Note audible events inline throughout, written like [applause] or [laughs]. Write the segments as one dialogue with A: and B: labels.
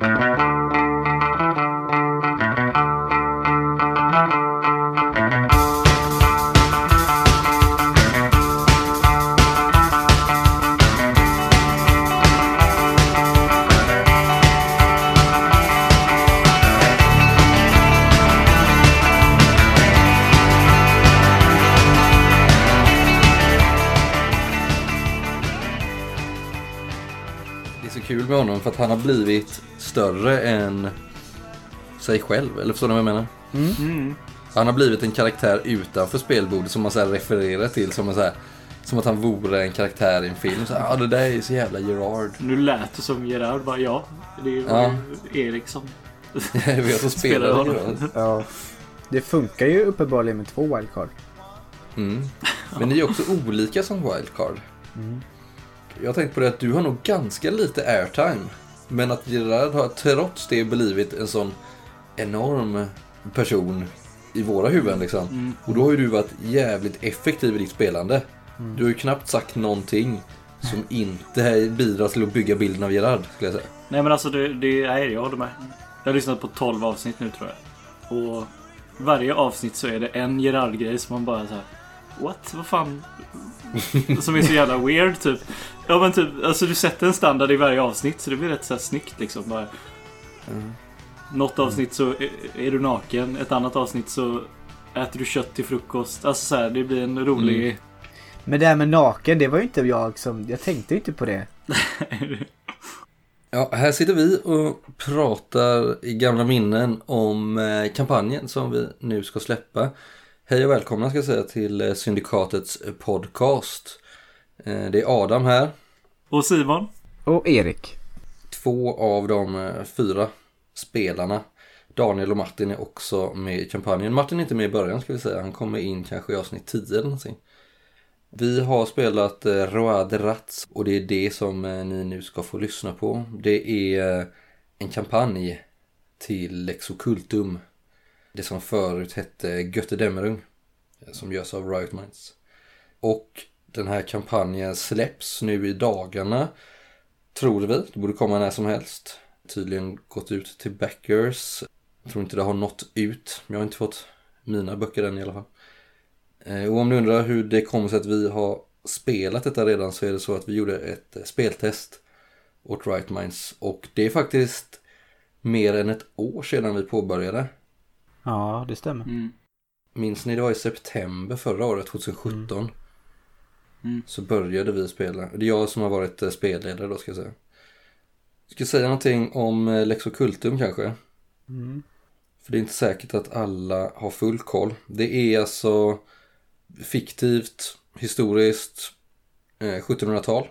A: Det för att han har blivit större än sig själv. Eller förstår ni vad jag menar?
B: Mm.
A: Han har blivit en karaktär utanför spelbordet som man så här refererar till som, en så här, som att han vore en karaktär i en film. Så här, ah, det där är så jävla Gerard.
B: Nu lät det som Gerard bara ja. Det var
A: Ja.
B: ju Erik som [laughs]
A: Jag vet som
B: spelade
A: spelar
B: honom.
A: Gerard.
C: Ja. Det funkar ju uppenbarligen med två wildcard.
A: Mm. Men ni är också olika som wildcard. Jag har tänkt på det att du har nog ganska lite airtime. Men att Gerard har trots det blivit en sån enorm person i våra huvuden liksom. Och då har ju du varit jävligt effektiv i ditt spelande. Du har ju knappt sagt någonting som inte bidrar till att bygga bilden av Gerard, skulle jag säga.
B: Nej men alltså det, det nej, jag håller med. Jag har lyssnat på 12 avsnitt nu tror jag. Och varje avsnitt så är det en Gerard-grej som man bara så här. What? Vad fan? [laughs] Som är så jävla weird typ. Ja men typ, alltså du sätter en standard i varje avsnitt så det blir rätt så här snyggt liksom. Bara. Något avsnitt så är, du naken, ett annat avsnitt så äter du kött till frukost. Alltså så här, det blir en rolig...
C: Men det här med naken, det var ju inte jag som... Jag tänkte ju inte på det. [laughs]
A: Ja, här sitter vi och pratar i gamla minnen om eh, kampanjen som vi nu ska släppa. Hej och välkomna ska jag säga till eh, Syndikatets eh, podcast. Eh, Det är Adam här.
B: Och Simon?
C: Och Erik.
A: Två av de eh, fyra spelarna. Daniel och Martin är också med i kampanjen. Martin är inte med i början ska vi säga. Han kommer in kanske i avsnitt 10 eller någonting. Vi har spelat eh, Road Rats och det är det som ni nu ska få lyssna på. Det är en kampanj till Lex Occultum. Det som förut hette Götte Dämmerung. eh, Som görs av Riot Minds. Och den här kampanjen släpps nu i dagarna. Tror vi. Det borde komma när som helst. Tydligen gått ut till backers. Jag tror inte det har nått ut. Jag har inte fått mina böcker än i alla fall. Eh, Och om du undrar hur det kommer sig att vi har spelat detta redan så är det så att vi gjorde ett eh, speltest åt Right Minds. Och det är faktiskt mer än ett år sedan vi påbörjade.
C: Ja, det stämmer.
B: Mm.
A: Minns ni det var i september förra året, 2017.
B: Mm.
A: Så började vi spela. Det är jag som har varit eh, spelledare då ska jag säga. Ska jag säga någonting om eh, Lex Occultum kanske?
C: Mm.
A: För det är inte säkert att alla har full koll. Det är alltså fiktivt, historiskt, eh, 1700-tal.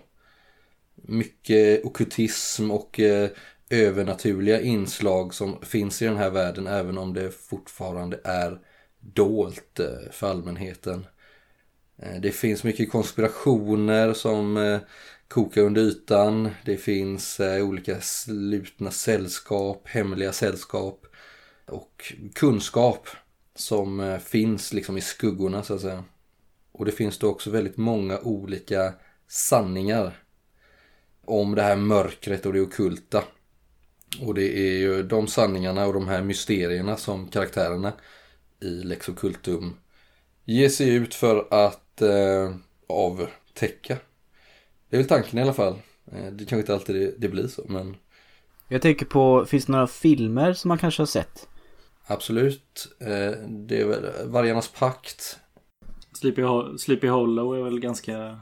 A: Mycket okkultism och eh, övernaturliga inslag som finns i den här världen även om det fortfarande är dolt eh, för allmänheten. Eh, det finns mycket konspirationer som eh, kokar under ytan. Det finns eh, olika slutna sällskap, hemliga sällskap och kunskap som finns liksom i skuggorna så att säga. Och det finns då också väldigt många olika sanningar om det här mörkret och det ockulta. Och det är ju de sanningarna och de här mysterierna som karaktärerna i Lex Occultum ger sig ut för att eh, avtäcka. Det är väl tanken i alla fall. Eh, det kanske inte alltid det, det blir så men
C: Jag tänker på, finns det några filmer som man kanske har sett?
A: absolut. Eh, det är väl Vargarnas pakt.
B: Sleepy, Ho- Sleepy Hollow är väl ganska...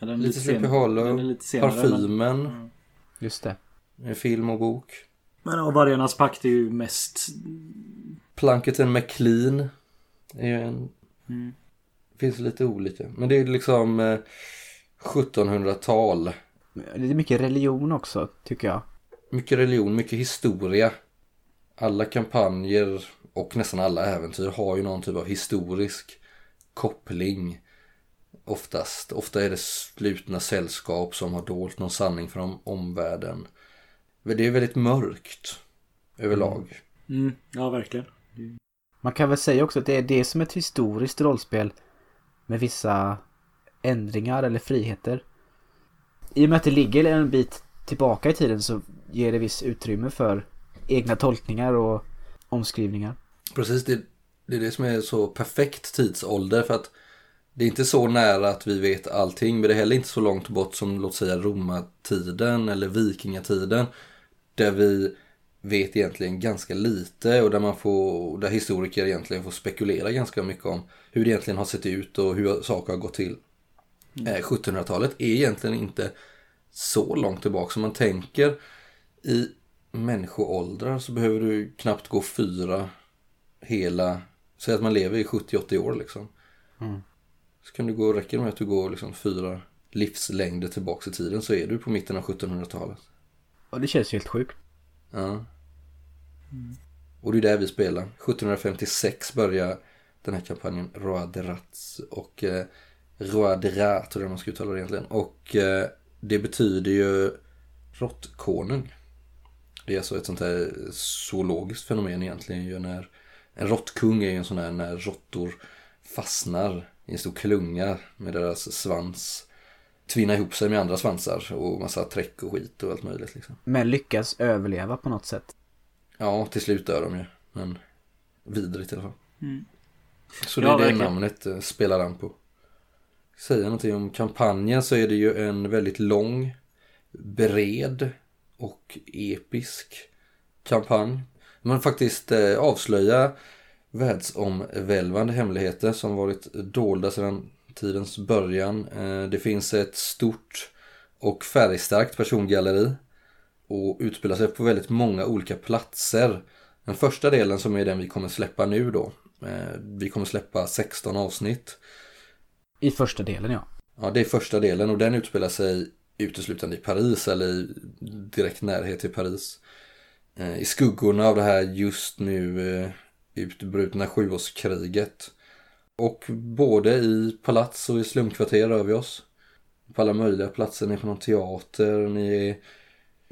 B: Eller
A: Lite Sleepy
B: sen-
A: Hollow.
B: den är lite senare,
A: Parfymen.
B: Men,
C: Just det.
A: Film och bok.
B: men ja, Vargarnas pakt är ju mest...
A: Planketen McLean. Är ju en...
B: Mm.
A: Finns lite olika. Men det är liksom eh, 1700-tal.
C: Det är mycket religion också, tycker jag.
A: Mycket religion, mycket historia. Alla kampanjer och nästan alla äventyr har ju någon typ av historisk koppling. Oftast. Ofta är det slutna sällskap som har dolt någon sanning från omvärlden. Men det är väldigt mörkt överlag.
B: Mm, ja, verkligen.
C: Man kan väl säga också att det är det som ett historiskt rollspel med vissa ändringar eller friheter. I och med att det ligger en bit tillbaka i tiden så ger det viss utrymme för egna tolkningar och omskrivningar.
A: Precis, det, det är det som är så perfekt tidsålder för att det är inte så nära att vi vet allting men det är heller inte så långt bort som låt säga romartiden eller vikingatiden. Där vi vet egentligen ganska lite och där man får, där historiker egentligen får spekulera ganska mycket om hur det egentligen har sett ut och hur saker har gått till. Mm. 1700-talet är egentligen inte så långt tillbaka som man tänker. I människoåldrar så behöver du knappt gå fyra hela, säg att man lever i 70-80 år liksom. Mm. Så kan du gå, räcker det med att du går liksom fyra livslängder tillbaka i tiden så är du på mitten av 1700-talet.
C: Ja, det känns helt sjukt.
A: Ja. Mm. Och det är där vi spelar. 1756 börjar den här kampanjen Roi de Rats och eh, Roi de Rat, tror jag man ska uttala det egentligen. Och eh, det betyder ju råttkonung. Det är alltså ett sånt här zoologiskt fenomen egentligen ju när en råttkung är ju en sån här när råttor fastnar i en stor klunga med deras svans tvinna ihop sig med andra svansar och massa träck och skit och allt möjligt liksom.
C: Men lyckas överleva på något sätt.
A: Ja, till slut dör de ju. Men vidrigt i alla fall. Mm. Så det är ja, det verkligen. namnet eh, spelar an på. Säga någonting om kampanjen så är det ju en väldigt lång, bred och episk kampanj. Man faktiskt eh, avslöja världsomvälvande hemligheter som varit dolda sedan tidens början. Eh, det finns ett stort och färgstarkt persongalleri och utspelar sig på väldigt många olika platser. Den första delen som är den vi kommer släppa nu då. Eh, vi kommer släppa 16 avsnitt.
C: I första delen ja.
A: Ja, det är första delen och den utspelar sig uteslutande i Paris eller i direkt närhet till Paris. Eh, I skuggorna av det här just nu utbrutna sjuårskriget. Och både i palats och i slumkvarter rör vi oss. På alla möjliga platser. Ni är på någon teater, ni är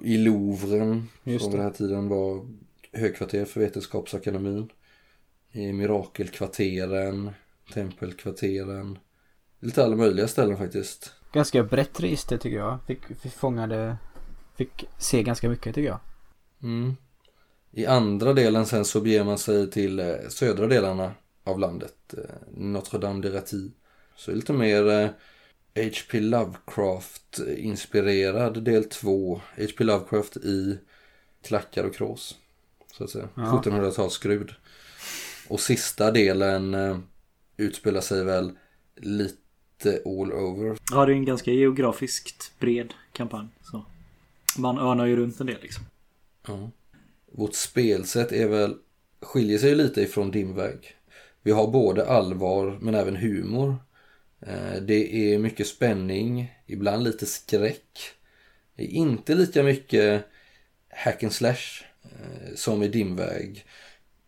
A: i Louvren. Just som den här tiden var högkvarter för Vetenskapsakademin. I Mirakelkvarteren, Tempelkvarteren. Lite alla möjliga ställen faktiskt.
C: Ganska brett register tycker jag. Fick, fick fångade, fick se ganska mycket tycker jag.
A: Mm. I andra delen sen så beger man sig till eh, södra delarna av landet. Eh, Notre Dame de Rati. Så lite mer H.P. Eh, Lovecraft-inspirerad del 2. H.P. Lovecraft i klackar och krås. Så att säga. Ja. 1700-talsskrud. Och sista delen utspelar sig väl lite all over.
B: Ja, det är en ganska geografiskt bred kampanj. Så. Man örnar ju runt en del liksom.
A: Ja vårt spelsätt är väl, skiljer sig lite ifrån Dimväg. Vi har både allvar men även humor. Eh, det är mycket spänning, ibland lite skräck. Det är inte lika mycket hack and slash eh, som i Dimväg.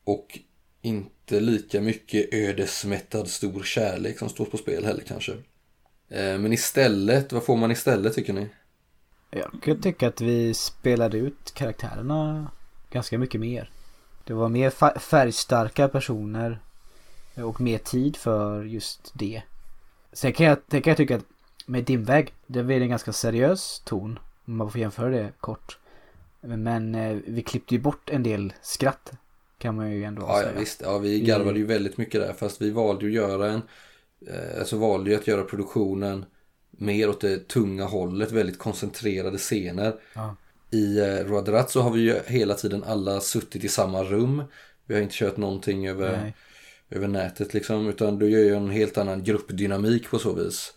A: Och inte lika mycket ödesmättad stor kärlek som står på spel heller kanske. Eh, men istället, vad får man istället tycker ni?
C: Jag kan tycka att vi spelade ut karaktärerna ganska mycket mer. Det var mer färgstarka personer och mer tid för just det. Sen kan jag, kan jag tycka att med Dimväg, det blev en ganska seriös ton. Om man får jämföra det kort. Men eh, vi klippte ju bort en del skratt. Kan man ju ändå
A: ja,
C: säga.
A: Ja visst, ja, vi garvade ju väldigt mycket där. Fast vi valde ju att göra en, eh, alltså valde ju att göra produktionen mer åt det tunga hållet. Väldigt koncentrerade scener. Ja. I eh, Roadrat så har vi ju hela tiden alla suttit i samma rum. Vi har inte kört någonting över, över nätet liksom. Utan du gör ju en helt annan gruppdynamik på så vis.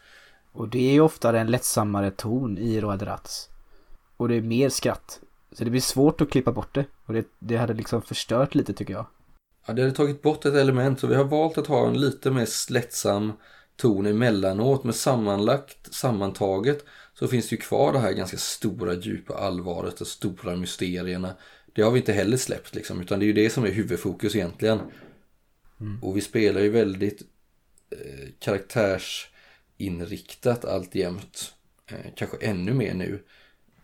C: Och det är ju ofta en lättsammare ton i Roadrats. Och det är mer skratt. Så det blir svårt att klippa bort det. Och det, det hade liksom förstört lite tycker jag.
A: Ja, det hade tagit bort ett element. Så vi har valt att ha en lite mer lättsam ton emellanåt. Men sammanlagt, sammantaget så finns det ju kvar det här ganska stora djupa allvaret och stora mysterierna. Det har vi inte heller släppt liksom, utan det är ju det som är huvudfokus egentligen. Mm. Och vi spelar ju väldigt eh, karaktärsinriktat alltjämt. Eh, kanske ännu mer nu.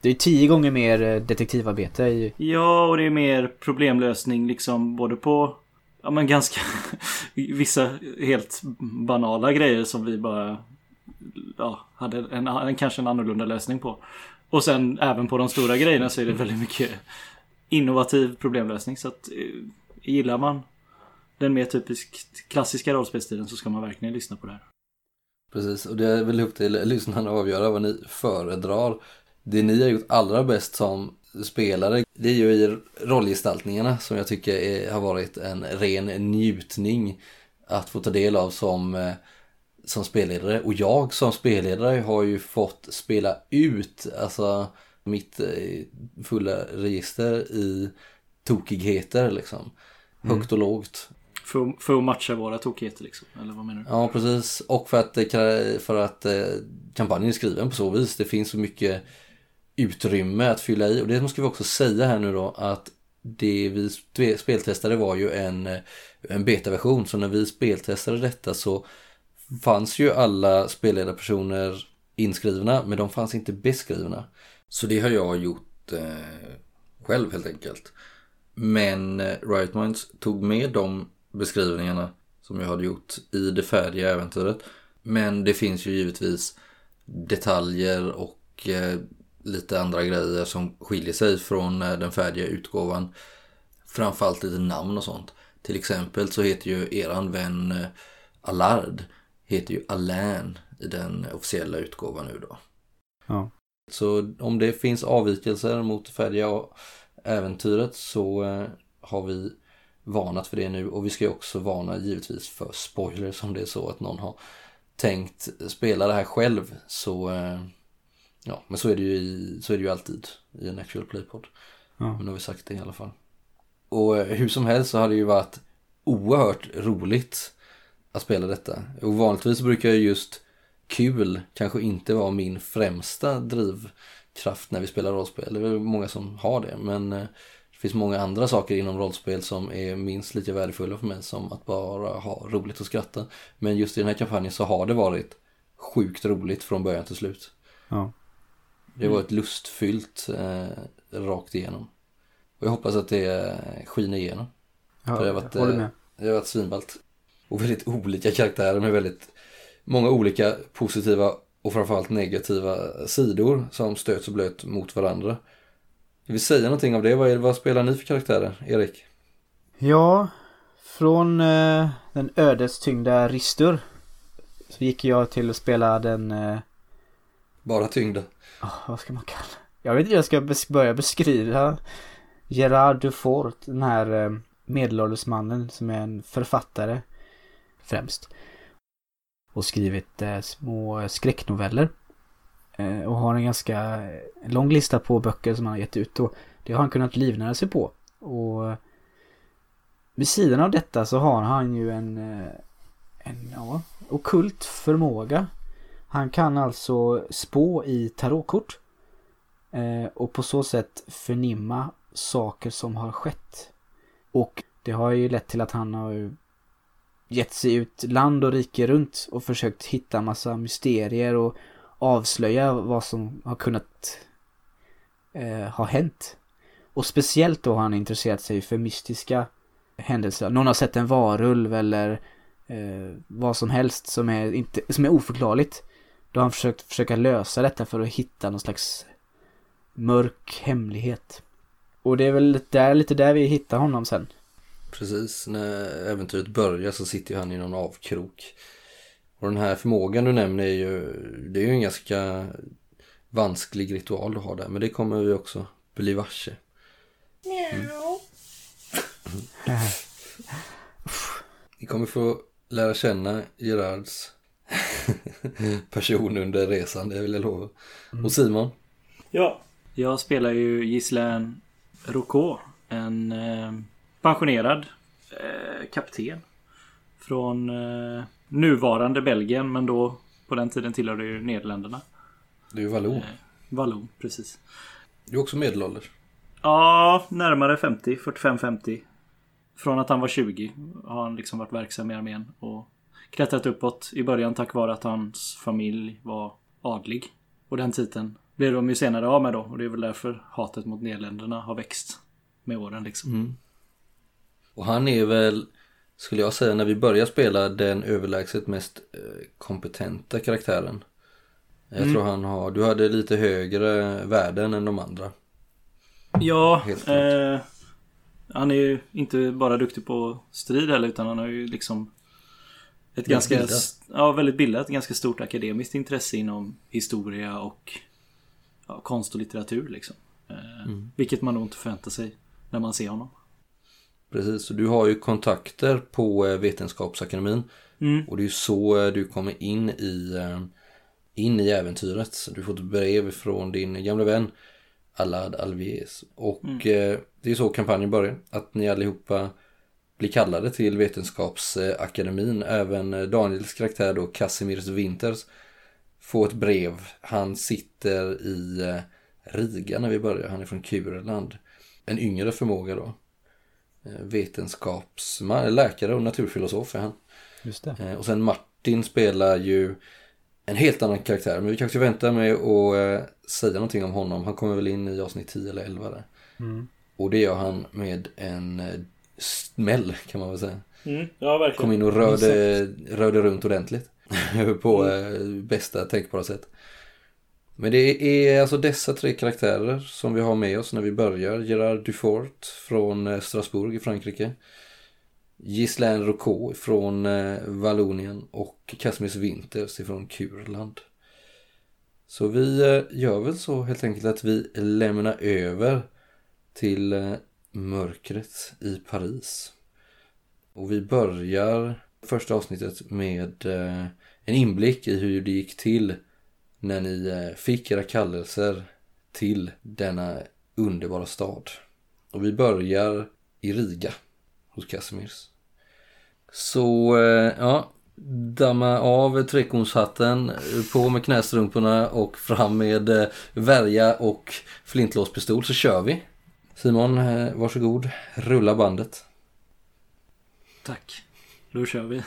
C: Det är tio gånger mer eh, detektivarbete i...
B: Ja, och det är mer problemlösning liksom både på Ja men ganska [laughs] vissa helt banala grejer som vi bara ja, hade en, en, kanske en annorlunda lösning på. Och sen även på de stora grejerna så är det väldigt mycket innovativ problemlösning. Så att eh, gillar man den mer typiskt klassiska rollspelstilen så ska man verkligen lyssna på det här.
A: Precis, och det är väl upp till lyssnarna att avgöra vad ni föredrar. Det ni har gjort allra bäst som spelare, det är ju i rollgestaltningarna som jag tycker är, har varit en ren njutning att få ta del av som, eh, som spelledare. Och jag som spelledare har ju fått spela ut alltså mitt eh, fulla register i tokigheter liksom. Högt och lågt.
B: För, för att matcha våra tokigheter liksom? Eller vad menar du?
A: Ja, precis. Och för att, eh, för att eh, kampanjen är skriven på så vis. Det finns så mycket utrymme att fylla i. Och det måste vi också säga här nu då att det vi speltestade var ju en, eh, en betaversion. Så när vi speltestade detta så fanns ju alla spelledarpersoner inskrivna men de fanns inte beskrivna. Så det har jag gjort eh, själv helt enkelt. Men Riot Minds tog med de beskrivningarna som jag hade gjort i det färdiga äventyret. Men det finns ju givetvis detaljer och eh, lite andra grejer som skiljer sig från eh, den färdiga utgåvan. Framförallt lite namn och sånt. Till exempel så heter ju eran vän eh, Allard heter ju Alain i den officiella utgåvan nu då.
D: Ja.
A: Så om det finns avvikelser mot det färdiga äventyret så eh, har vi varnat för det nu och vi ska ju också varna givetvis för spoilers om det är så att någon har tänkt spela det här själv så Ja, men så är det ju, i, så är det ju alltid i en actual play-podd. Ja. Men nu har vi sagt det i alla fall. Och eh, hur som helst så har det ju varit oerhört roligt att spela detta. Och vanligtvis brukar ju just kul kanske inte vara min främsta drivkraft när vi spelar rollspel. Det är väl många som har det. Men eh, det finns många andra saker inom rollspel som är minst lika värdefulla för mig som att bara ha roligt och skratta. Men just i den här kampanjen så har det varit sjukt roligt från början till slut.
D: Ja.
A: Det var ett lustfyllt eh, rakt igenom. Och jag hoppas att det skiner igenom.
D: Ja,
A: För det har varit, jag håller med. Det har varit svinballt. Och väldigt olika karaktärer med väldigt många olika positiva och framförallt negativa sidor som stöts och blöt mot varandra. Vill vi säga någonting av det? Vad, är, vad spelar ni för karaktärer, Erik?
D: Ja, från eh, den ödestyngda Ristur så gick jag till att spela den... Eh...
A: Bara tyngda?
D: Oh, vad ska man kalla Jag vet inte hur jag ska bes börja beskriva Gerard Dufort, den här eh, medelålders mannen som är en författare främst. Och skrivit eh, små skräcknoveller. Eh, och har en ganska lång lista på böcker som han har gett ut och det har han kunnat livnära sig på. Och vid sidan av detta så har han ju en, eh, en ja, okult förmåga han kan alltså spå i tarotkort. Eh, och på så sätt förnimma saker som har skett. Och det har ju lett till att han har gett sig ut land och rike runt och försökt hitta massa mysterier och avslöja vad som har kunnat eh, ha hänt. Och speciellt då har han intresserat sig för mystiska händelser. Någon har sett en varulv eller eh, vad som helst som är, inte, som är oförklarligt. Då har han försökt försöka lösa detta för att hitta någon slags mörk hemlighet. Och det är väl där, lite där vi hittar honom sen.
A: Precis, när äventyret börjar så sitter han i någon avkrok. Och den här förmågan du nämner är ju, det är ju en ganska vansklig ritual du har där. Men det kommer vi också bli varse. Mm. Vi kommer få lära känna Gerards [laughs] person under resan, det vill jag lova. Mm. Och Simon?
B: Ja, jag spelar ju Gislaine Rocco, en eh, pensionerad eh, kapten. Från eh, nuvarande Belgien, men då på den tiden tillhörde ju Nederländerna.
A: Du är vallon. Eh,
B: vallon, precis.
A: Du är också medelålders.
B: Ja, närmare 50, 45-50. Från att han var 20 har han liksom varit verksam i armén och klättrat uppåt i början tack vare att hans familj var adlig. Och den titeln blev de ju senare av med då. Och det är väl därför hatet mot Nederländerna har växt med åren liksom. Mm.
A: Och han är väl, skulle jag säga, när vi börjar spela den överlägset mest eh, kompetenta karaktären. Jag
B: Mm.
A: tror han har, du hade lite högre värden än de andra.
B: Ja, eh, han är ju inte bara duktig på strid heller utan han har ju liksom ett ganska, ja väldigt bildat, ett ganska stort akademiskt intresse inom historia och ja, konst och litteratur liksom. Eh,
A: Mm.
B: Vilket man nog inte förväntar sig när man ser honom.
A: Precis, så du har ju kontakter på eh, Vetenskapsakademin.
B: Mm.
A: Och det är ju så eh, du kommer in i, eh, in i äventyret. Så Du får ett brev från din gamla vän Allard Alvies. Och eh, det är så kampanjen börjar. Att ni allihopa blir kallade till Vetenskapsakademin. Även Daniels karaktär då, Casimirs Winters, får ett brev. Han sitter i Riga när vi börjar. Han är från Kurland. En yngre förmåga då. Eh, Vetenskapsman, läkare och naturfilosof är han.
C: Just det.
A: Eh, Och sen Martin spelar ju en helt annan karaktär. Men vi kanske väntar med att eh, säga någonting om honom. Han kommer väl in i avsnitt 10 eller 11 där.
C: Mm.
A: Och det gör han med en smäll kan man väl säga.
B: Mm. Ja, verkligen.
A: Kom in och rörde, rörde runt ordentligt. [laughs] på eh, bästa tänkbara sätt. Men det är alltså dessa tre karaktärer som vi har med oss när vi börjar. Gerard Dufort från eh, Strasbourg i Frankrike. Ghislaine Rocot från eh, Vallonien och Casimir Winters från Kurland. Så vi eh, gör väl så helt enkelt att vi lämnar över till mörkret i Paris. Och vi börjar första avsnittet med en inblick i hur det gick till när ni eh, fick era kallelser till denna underbara stad. Och vi börjar i Riga hos Casimirs. Så eh, ja, damma av trekonshatten, på med knästrumporna och fram med eh, värja och flintlåspistol så kör vi. Simon, varsågod, rulla bandet.
B: Tack. Då kör vi. [laughs]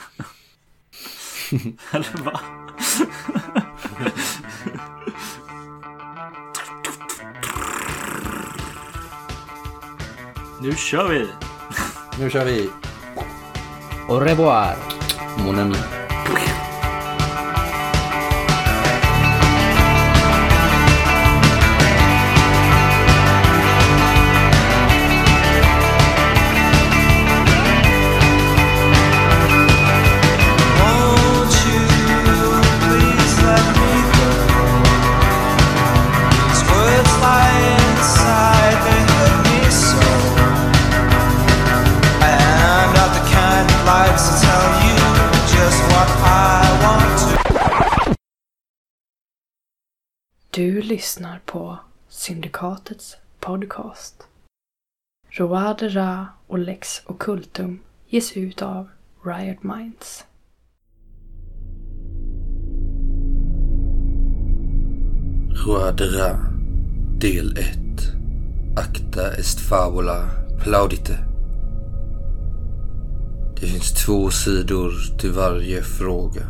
B: Eller va? [laughs] nu kör vi!
A: Nu kör vi!
C: Au revoir!
A: Mon
E: lyssnar på Syndikatets podcast. Roadera och Lex Occultum ges ut av Riot Minds.
A: Roadera, Del 1 Acta est fabula plaudite Det finns två sidor till varje fråga.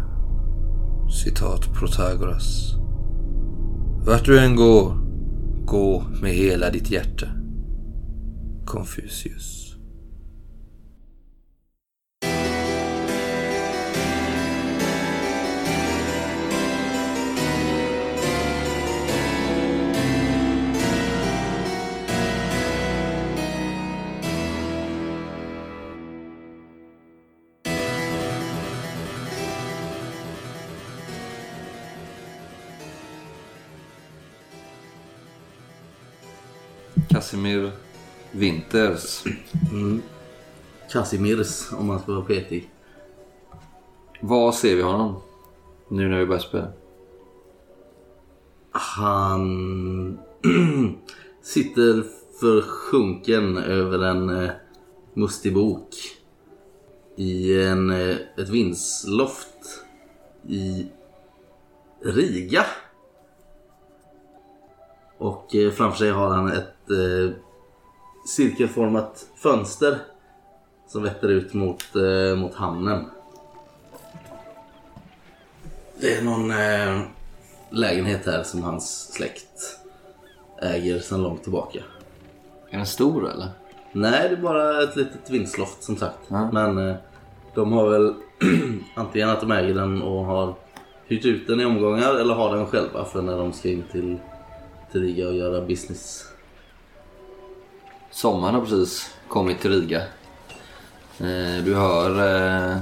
A: Citat Protagoras. Vart du än går, gå med hela ditt hjärta. Confucius. Casimir Winters.
F: Casimirs om man ska vara petig.
A: Var ser vi honom? Nu när vi börjar spela.
F: Han [clears throat] sitter försjunken över en eh, mustig bok i en, eh, ett vindsloft i Riga. Och eh, framför sig har han ett eh, cirkelformat fönster som vetter ut mot, eh, mot hamnen. Det är någon eh, lägenhet här som hans släkt äger sedan långt tillbaka.
A: Är den stor eller?
F: Nej, det är bara ett litet vindsloft som sagt.
A: Ja.
F: Men eh, de har väl [clears throat] antingen att de äger den och har hyrt ut den i omgångar eller har den själva för när de ska in till, till Riga och göra business.
A: Sommaren har precis kommit till Riga. Eh, du hör eh,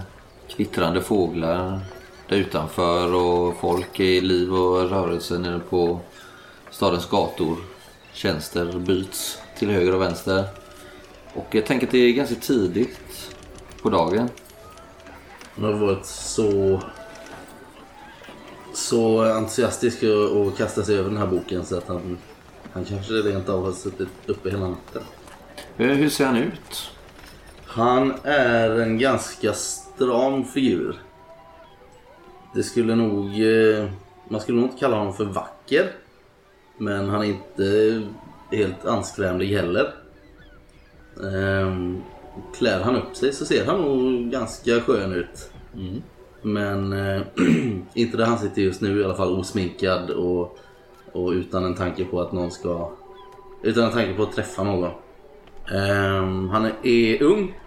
A: kvittrande fåglar där utanför och folk i liv och rörelse nere på stadens gator. Tjänster byts till höger och vänster. Och jag tänker att det är ganska tidigt på dagen.
F: Han har varit så så entusiastisk och, och kastat sig över den här boken så att han, han kanske rent av har suttit uppe hela natten.
A: Eh, Hur ser han ut?
F: Han är en ganska stram figur. Det skulle nog... eh, Man skulle nog inte kalla honom för vacker. Men han är inte helt anskrämlig heller. Ehm, klär han upp sig så ser han nog ganska skön ut. Men eh, [clears throat] inte där han sitter just nu i alla fall osminkad och, och utan en tanke på att någon ska... Utan en tanke på att träffa någon. Ehm, han är, ung.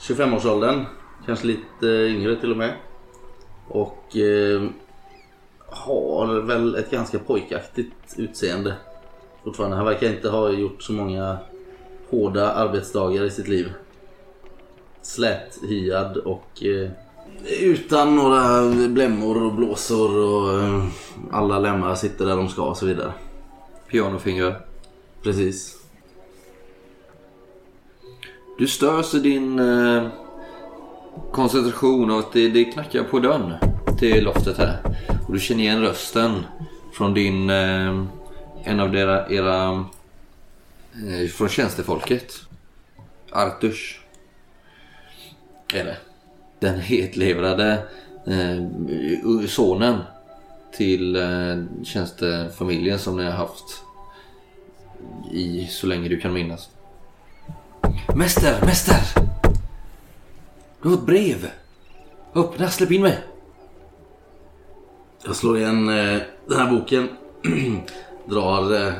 F: 25-årsåldern. Kanske lite yngre till och med. Och eh, har väl ett ganska pojkaktigt utseende. Fortfarande. Han verkar inte ha gjort så många hårda arbetsdagar i sitt liv. Släthyad och eh, utan några blämmor och blåsor och eh, alla lemmar sitter där de ska och så vidare.
A: Pianofingrar.
F: Precis.
A: Du störs i din eh, koncentration av att det, det knackar på dörren till loftet här. Och du känner igen rösten från din, eh, en av era, era eh, från tjänstefolket. Arturs. Är det. Den hetlevrade eh, sonen till eh, tjänstefamiljen som ni har haft i så länge du kan minnas. Mäster, mäster! Du har ett brev. Öppna, släpp in mig.
F: Jag slår igen eh, den här boken. [clears throat] Drar eh,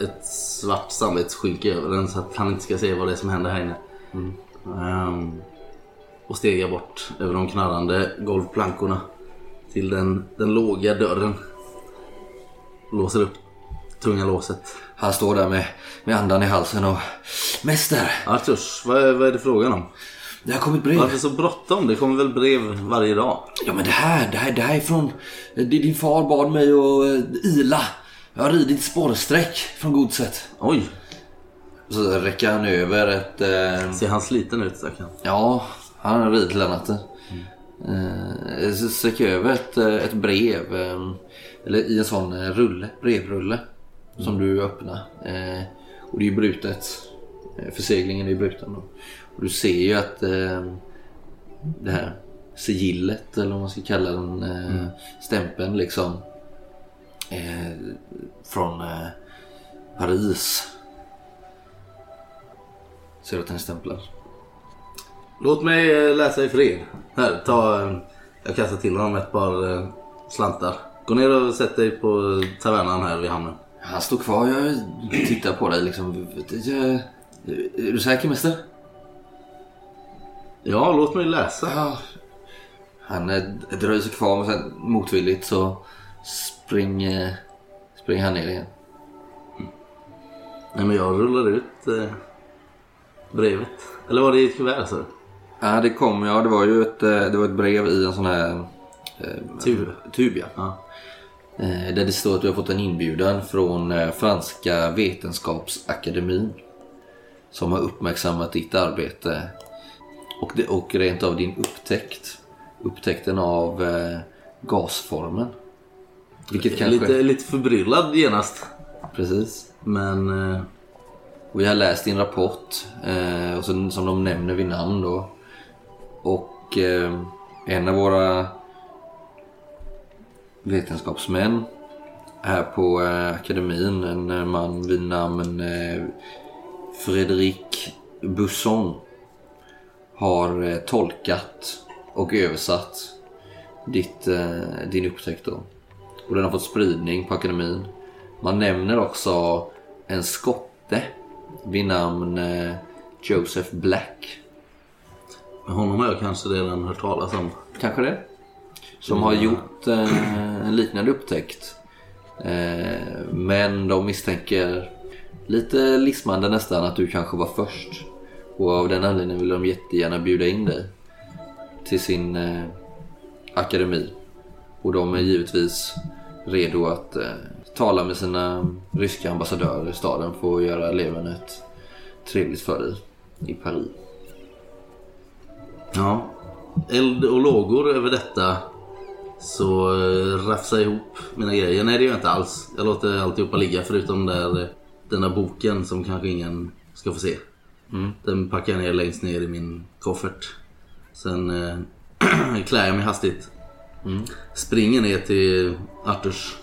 F: ett svart samvetsskynke över den så att han inte ska se vad det är som händer här inne. Ehm, och stegar bort över de knarrande golvplankorna till den, den låga dörren. Låser upp tunga låset.
A: Han står där med, med andan i halsen och... Mäster!
F: Arturs, vad är, vad är det frågan om?
A: Det har kommit brev.
F: Varför så bråttom? Det kommer väl brev varje dag?
A: Ja men det här, det här, det här är från... Det, din far bad mig att uh, ila. Jag har ridit spårsträck från godset.
F: Oj,
A: Så räcker han över ett... eh,
F: ser han sliten ut stackarn?
A: Ja, han har ridit hela natten. Eh, så sträcker över ett, eh, ett brev. eh, eller i en sån eh, rulle, brevrulle. Som du öppnar. Eh, och det är ju brutet. Eh, förseglingen är ju bruten. Då. Och du ser ju att eh, det här sigillet eller vad man ska kalla den. Eh, Stämpeln liksom. Eh, från eh, Paris. Ser du att den är stämplad?
F: Låt mig eh, läsa i fred. Här, ta... eh, Jag kastar till honom ett par slantar. Gå ner och sätt dig på tavernan här vid hamnen.
A: Han står kvar. Jag tittar på dig liksom. Är du säker mäster?
F: Ja, låt mig läsa.
A: Ja. Han eh, dröjer sig kvar men sen motvilligt så springer, springer han ner igen.
F: Nej, men jag rullar ut eh, brevet. Eller var det i ett kuvert så?
A: Ja det kom ja. Det var ju ett, eh, det var ett brev i en sån här eh,
F: Tub.
A: tub ja.
F: Ja.
A: Eh, Där det står att du har fått en inbjudan från eh, Franska Vetenskapsakademin. Som har uppmärksammat ditt arbete. Och, det, och rent av din upptäckt. Upptäckten av eh, gasformen. Vilket kanske...
F: Lite, lite förbryllad genast.
A: Precis.
F: Men... Eh,
A: Och jag har läst din rapport. Eh, och så, som de nämner vid namn då. Och eh, en av våra vetenskapsmän här på eh, akademin. En eh, man vid namn eh, Fredrik Busson. Har tolkat och översatt ditt, din upptäckt då. Och den har fått spridning på akademin. Man nämner också en skotte vid namn Joseph Black.
F: honom har jag kanske redan hört talas om.
A: Kanske det? Som har gjort eh, en liknande upptäckt. Eh, men de misstänker lite lismande nästan att du kanske var först. Och av den anledningen vill de jättegärna bjuda in dig till sin eh, akademi. Och de är givetvis redo att eh, tala med sina ryska ambassadörer i staden för att göra levernet trevligt för dig i Paris.
F: Ja. Eld och lågor över detta. Så eh, rafsar jag ihop mina grejer. Nej det gör jag inte alls. Jag låter alltihopa ligga förutom där, eh, den där boken som kanske ingen ska få se. Den packar jag ner längst ner i min koffert. Sen eh, [clears throat] klär jag mig hastigt. Springer ner till Arturs.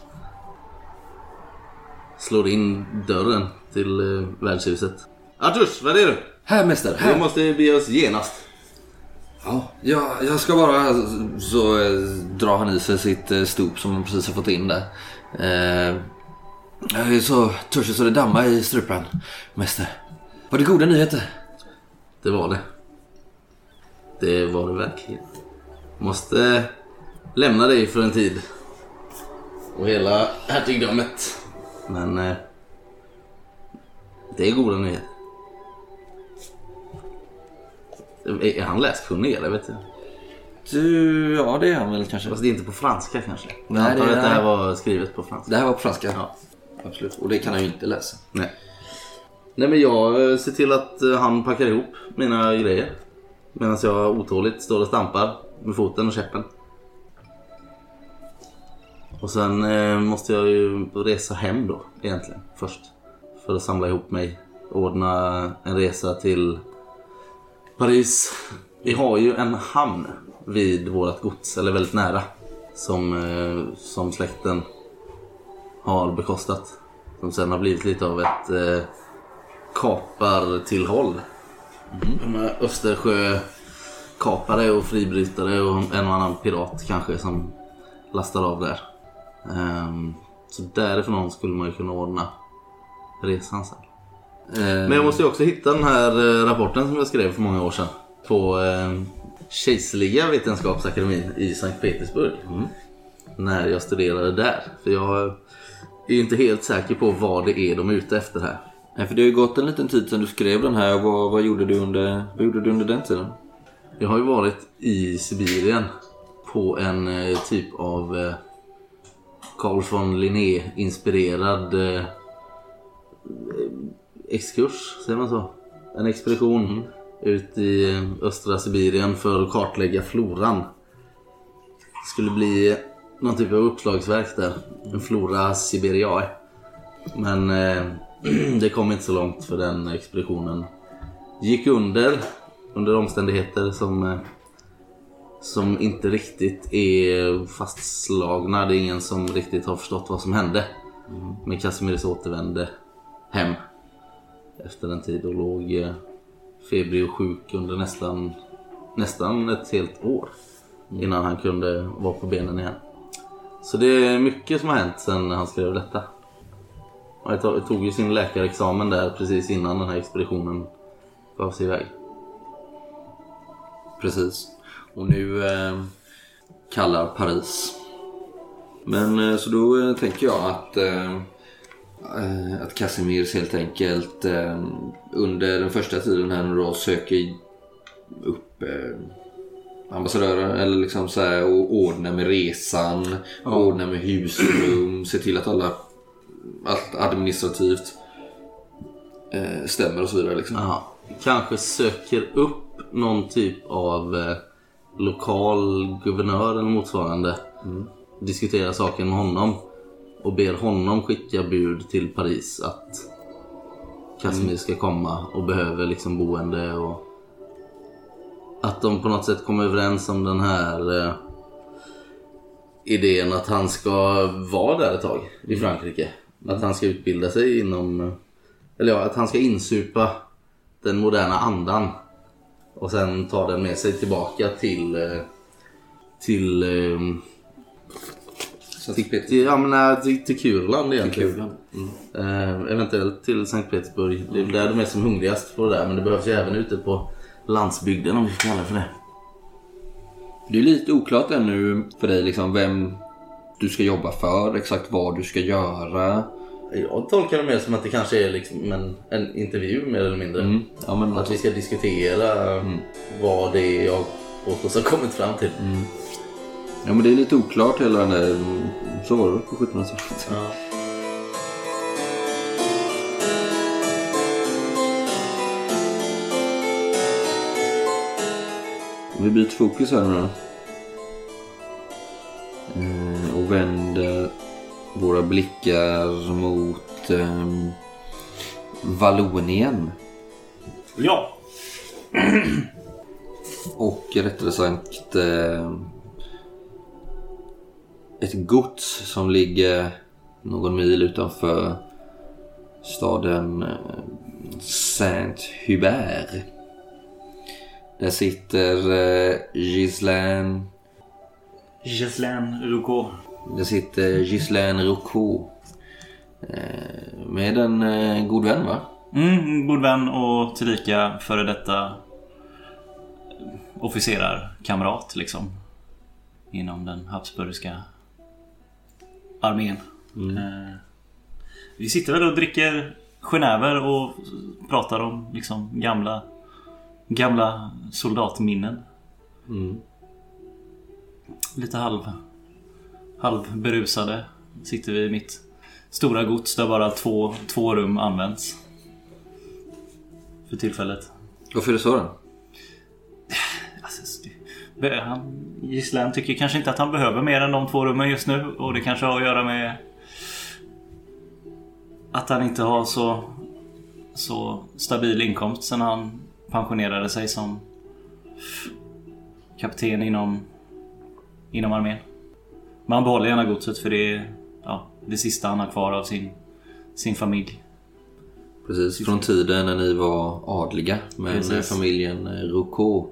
F: Slår in dörren till eh, värdshuset. Arturs, vad är du?
A: Här mästare,
F: Vi måste bege oss genast.
A: Ja, jag, jag ska bara... Så eh, drar han i sig sitt eh, stop som han precis har fått in där. Eh, jag är så törstig så det dammar i strupen, mäster. Var det goda nyheter?
F: Det var det. Det var det verkligen. Måste lämna dig för en tid. Och hela hertigdömet. Men eh, det är goda nyheter. Är han läskunnig eller vet jag?
A: Du, ja det är han väl kanske.
F: Fast det är inte på franska kanske.
A: Nej,
F: Nej,
A: det är-
F: att det här var skrivet på franska.
A: Det här var på franska.
F: Ja.
A: Absolut. Och det kan han ju inte läsa.
F: Nej. Nej men jag eh, ser till att eh, han packar ihop mina grejer. Medan jag otåligt står och stampar med foten och käppen. Och sen eh, måste jag ju resa hem då egentligen först. För att samla ihop mig. Ordna en resa till Paris. Vi har ju en hamn vid vårt gods, eller väldigt nära. Som, eh, som släkten har bekostat. Som sen har blivit lite av ett eh, kapartillhåll. De här Östersjökapare och fribrytare och en och annan pirat kanske som lastar av där. Ehm, så därifrån skulle man ju kunna ordna resan sen.
A: Eh,
F: Men jag måste ju också hitta den här eh, rapporten som jag skrev för många år sedan. På eh, Kejserliga vetenskapsakademin i Sankt Petersburg. När jag studerade där. För jag är ju inte helt säker på vad det är de är ute efter här.
A: Nej, för det har ju gått en liten tid sedan du skrev den här. Vad, vad, gjorde, du under, vad gjorde du under den tiden?
F: Jag har ju varit i Sibirien på en eh, typ av eh, Carl von Linné inspirerad eh, exkurs, säger man så? En expedition ut i eh, östra Sibirien för att kartlägga floran. Det skulle bli någon typ av uppslagsverk där. En flora siberiae. Men eh, [clears throat] det kom inte så långt för den expeditionen gick under under omständigheter som eh, som inte riktigt är fastslagna. Det är ingen som riktigt har förstått vad som hände. Men Casimiris återvände hem efter en tid och låg eh, febrig och sjuk under nästan, nästan ett helt år innan han kunde vara på benen igen. Så det är mycket som har hänt sedan han skrev detta. Han tog- ju sin läkarexamen där precis innan den här expeditionen gav sig iväg.
A: Precis. Och nu eh, kallar Paris. Men så så då eh, tänker jag att, eh, eh, att Casimirs helt enkelt eh, under den första tiden här nu då söker upp eh, ambassadörer eller liksom så här och ordnar med resan, ordnar med husrum, [clears throat] se till att alla allt administrativt eh, stämmer och så vidare liksom.
F: Ja, kanske söker upp någon typ av eh, lokal guvernör eller motsvarande. Diskuterar saken med honom. Och ber honom skicka bud till Paris att Casimir ska komma och behöver liksom boende och att de på något sätt kommer överens om den här eh, idén att han ska vara där ett tag i Frankrike. Att han ska utbilda sig inom, eh, eller ja, att han ska insupa den moderna andan. Och sen ta den med sig tillbaka till, eh, till, eh,
A: Sankt
F: till,
A: Peter-
F: till, ja, men, nej, till, till Kurland egentligen.
A: Kurland.
F: Eh, eventuellt till Sankt Petersburg. Det är där de är som hungrigast på det där. Men det behövs ju även ute på landsbygden om vi ska kalla det för det.
A: Det är lite oklart ännu för dig liksom vem du ska jobba för, exakt vad du ska göra.
F: Jag tolkar det mer som att det kanske är liksom en, en intervju mer eller mindre.
A: Mm. Ja, men
F: Att vi ska diskutera vad det är jag påstås ha kommit fram till.
A: Ja men det är lite oklart hela den där... Så var det på 1700-talet.
F: Ja.
A: Vi byter fokus här nu då. Eh, Och vänder våra blickar mot eh, Vallonien.
B: Ja.
A: Och rättare sagt eh, ett gods som ligger någon mil utanför staden eh, Saint-Hubert. Där sitter eh, Ghislaine,
B: Ghislaine Roucault.
A: där sitter Ghislaine Rocco. Eh, med en god vän va?
B: Mm, god vän och tillika före detta officerarkamrat liksom. Inom den habsburgska armén. Eh, vi sitter väl och dricker genèver och pratar om liksom gamla Gamla soldatminnen.
A: Mm.
B: Lite halv Halvberusade sitter vi i mitt stora gods där bara två, två rum används. För tillfället.
A: Varför är det så då?
B: Han, Gislaine tycker kanske inte att han behöver mer än de två rummen just nu. Och det kanske har att göra med att han inte har så, så stabil inkomst sen han pensionerade sig som kapten inom, inom armén. Men han behåller gärna godset för det är ja, det sista han har kvar av sin, sin familj.
A: Precis, från tiden när ni var adliga. Men
B: Precis.
A: familjen Rocco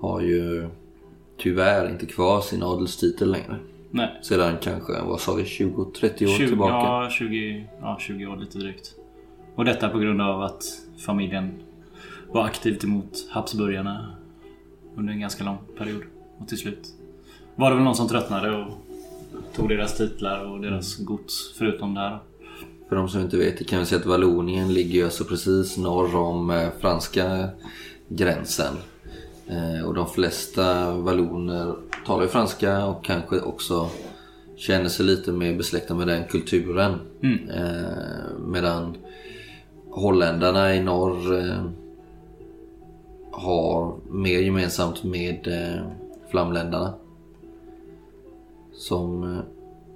A: har ju tyvärr inte kvar sin adelstitel längre.
B: Nej,
A: Sedan kanske, vad sa vi, 20-30 år
B: 20,
A: tillbaka.
B: Ja, 20, ja, 20 år lite drygt. Och detta på grund av att familjen var aktivt emot Habsburgarna under en ganska lång period. Och till slut var det väl någon som tröttnade och tog deras titlar och deras gods förutom det här.
A: För de som inte vet, det kan vi säga att Vallonien ligger ju alltså precis norr om eh, franska gränsen. Eh, och de flesta valloner talar ju franska och kanske också känner sig lite mer besläktade med den kulturen.
B: Mm.
A: Eh, medan holländarna i norr eh, har mer gemensamt med flamländarna. Som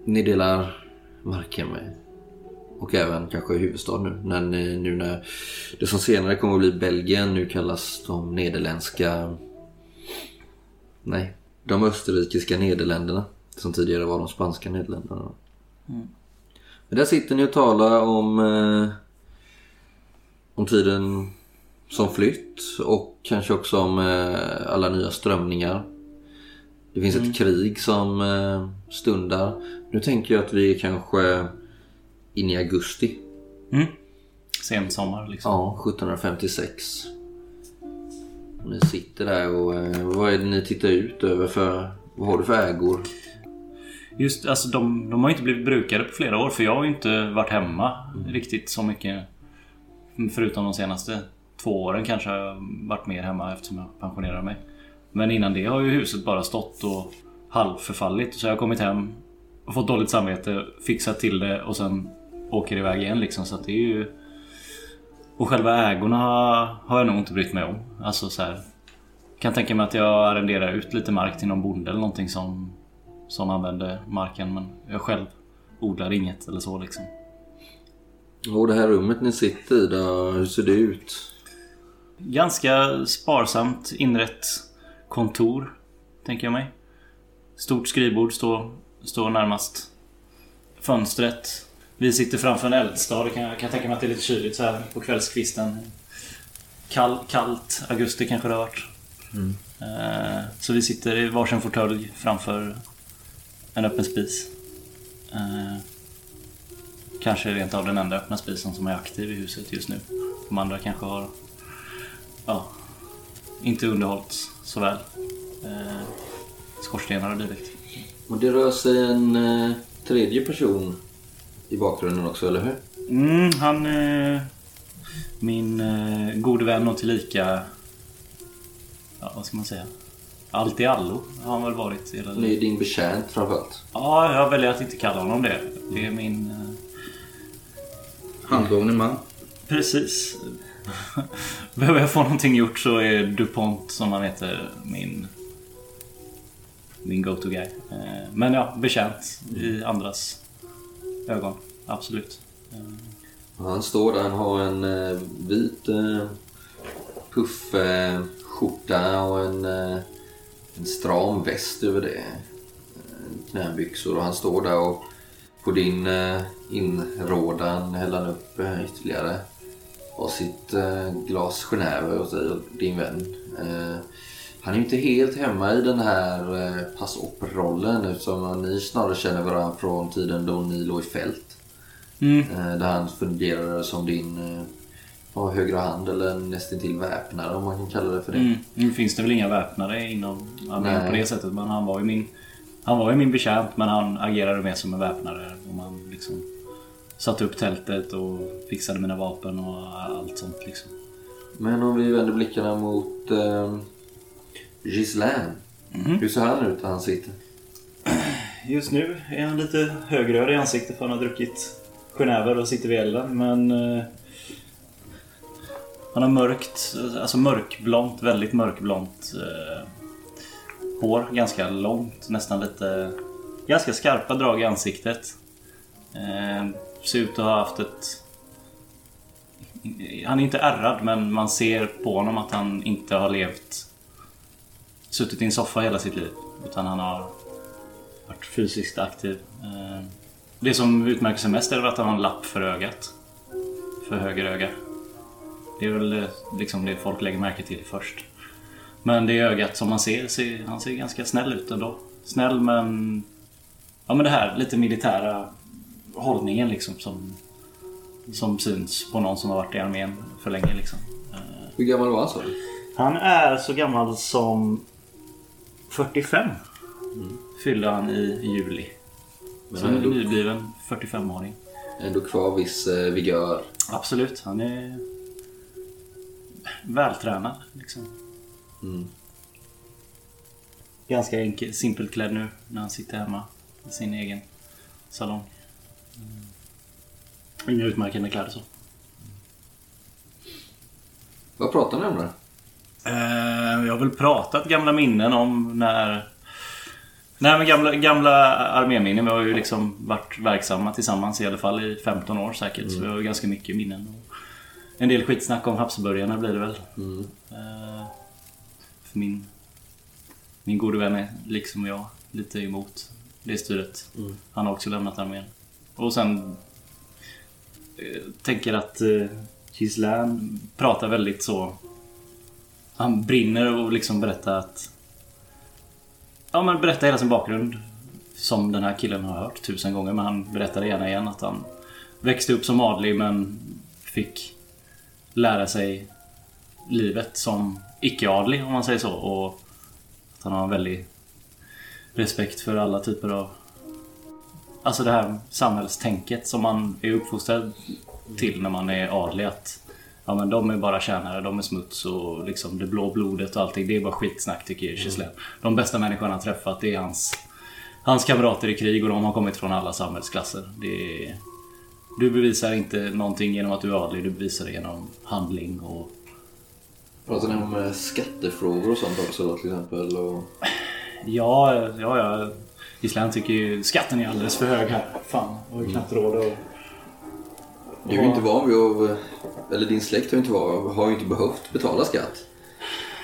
A: ni delar marken med. Och även kanske huvudstad nu. När, ni- nu när det som senare kommer att bli Belgien nu kallas de nederländska... Nej, de österrikiska Nederländerna. Som tidigare var de spanska Nederländerna. Men där sitter ni och talar om, eh, om tiden som flytt och kanske också om eh, alla nya strömningar. Det finns ett krig som eh, stundar. Nu tänker jag att vi kanske inne i augusti.
B: Mm. Sen sommar liksom.
A: Ja, 1756. Och ni sitter där och eh, vad är det ni tittar ut över för... Vad har du för ägor?
B: Just alltså de, de har inte blivit brukade på flera år för jag har ju inte varit hemma riktigt så mycket. Förutom de senaste två åren kanske har jag varit mer hemma eftersom jag pensionerade mig. Men innan det har ju huset bara stått och halvförfallit. Så jag har kommit hem fått dåligt samvete, fixat till det och sen åker iväg igen liksom. Så att det är ju... Och själva ägorna har jag nog inte brytt mig om. Alltså så här. Kan tänka mig att jag arrenderar ut lite mark till någon bonde eller någonting som som använder marken men jag själv odlar inget eller så liksom.
A: Och det här rummet ni sitter i då, hur ser det ut?
B: Ganska sparsamt inrett kontor, tänker jag mig. Stort skrivbord står, står närmast fönstret. Vi sitter framför en eldstad. Det kan, jag kan tänka mig att det är lite kyligt så här på kvällskvisten. Kall, kallt. Augusti kanske det har varit. Eh, Så vi sitter i varsin fåtölj framför en öppen spis. Eh, Kanske rent av den enda öppna spisen som är aktiv i huset just nu. De andra kanske har ja, inte underhållits så väl. Eh, skorstenar och dylikt.
A: Och det rör sig en eh, tredje person i bakgrunden också, eller hur?
B: Mm, han... Eh, min eh, gode vän och tillika... Ja, vad ska man säga? Allt i allo har han väl varit hela
A: Det är din betjänt framförallt.
B: Ja, jag väljer att inte kalla honom det. Det är min... Eh,
F: Handgången man.
B: precis. [laughs] Behöver jag få någonting gjort så är DuPont, som han heter, min... Min go-to guy. Eh, men ja, betjänt i andras ögon. Absolut.
A: Och Han står där, han har en eh, vit eh, puffskjorta eh, och en, eh, en stram väst över det. Eh, knäbyxor och han står där och på din eh, inrådan häller han upp eh, ytterligare. av sitt eh, glas Genève och din vän. Eh, han är ju inte helt hemma i den här eh, pass rollen utan ni snarare känner varandra från tiden då ni låg i fält.
B: Mm.
A: Eh, Där han fungerade som din eh, högra hand eller nästintill väpnare om man kan kalla det för det.
B: Mm. Nu finns det väl inga väpnare inom armén på det sättet. Men han var ju min... Han var ju min betjänt men han agerade mer som en väpnare. Och man liksom satte upp tältet och fixade mina vapen och allt sånt liksom.
A: Men om vi vänder blickarna mot eh, Gislaine. Hur ser han ut när han sitter?
B: Just nu är han lite högröd i ansiktet för han har druckit Genèver och sitter vid elden men... Eh, han har mörkt, alltså mörkblont, väldigt mörkblont eh, hår. Ganska långt, nästan lite... Ganska skarpa drag i ansiktet. Eh, ser ut att ha haft ett... Han är inte ärrad men man ser på honom att han inte har levt... Suttit i en soffa hela sitt liv. Utan han har varit fysiskt aktiv. Eh, Det som utmärker sig mest är att han har en lapp för ögat. För höger öga. Det är väl det, liksom det folk lägger märke till först. Men det ögat som man ser, ser han ser ganska snäll ut ändå. Snäll men... Ja men det här lite militära hållningen liksom som... Som syns på någon som har varit i armén för länge liksom. Eh,
A: Hur gammal var han sa du?
B: Han är så gammal som 45. Fyllde han i juli.
A: Men
B: Så en
A: ändå,
B: nybliven 45-åring.
A: ändå kvar viss eh, vigör.
B: Absolut, han är vältränad liksom.
A: Mm.
B: Ganska enkel, simpelt klädd nu när han sitter hemma i sin egen salong. Mm. Inga utmärkande kläder så.
A: Vad pratar ni om där?
B: Eh, jag har väl pratat gamla minnen om när... Nej men gamla, gamla arméminnen. Vi har ju liksom varit verksamma tillsammans i alla fall i 15 år säkert. Så vi har ju ganska mycket minnen. En del skitsnack om Habsburgarna blir det väl.
A: Mm.
B: Eh, för min, min gode vän är liksom jag lite emot det styret.
A: Mm.
B: Han har också lämnat armén. Och sen eh, tänker att Gislaine pratar väldigt så han brinner och liksom berättar att... Ja men berättar hela sin bakgrund. Som den här killen har hört tusen gånger men han berättar det gärna igen att han växte upp som adlig men fick lära sig livet som icke-adlig om man säger så. Och att han har en väldig respekt för alla typer av... Alltså det här samhällstänket som man är uppfostrad till när man är adlig. Att Ja men de är bara tjänare, de är smuts och liksom det blå blodet och allting. Det är bara skitsnack tycker Gislaine. De bästa människorna han träffat det är hans, hans kamrater i krig och de har kommit från alla samhällsklasser. Det är, du bevisar inte någonting genom att du är adlig, du bevisar det genom handling och...
A: Pratar ni om eh, skattefrågor och sånt också till exempel? Och...
B: Ja, ja, ja. Gislaine tycker ju skatten är alldeles för hög här. Fan, jag har ju knappt råd att...
A: Du är ju inte van vid att... Eller din släkt har ju inte, var, har ju inte behövt betala skatt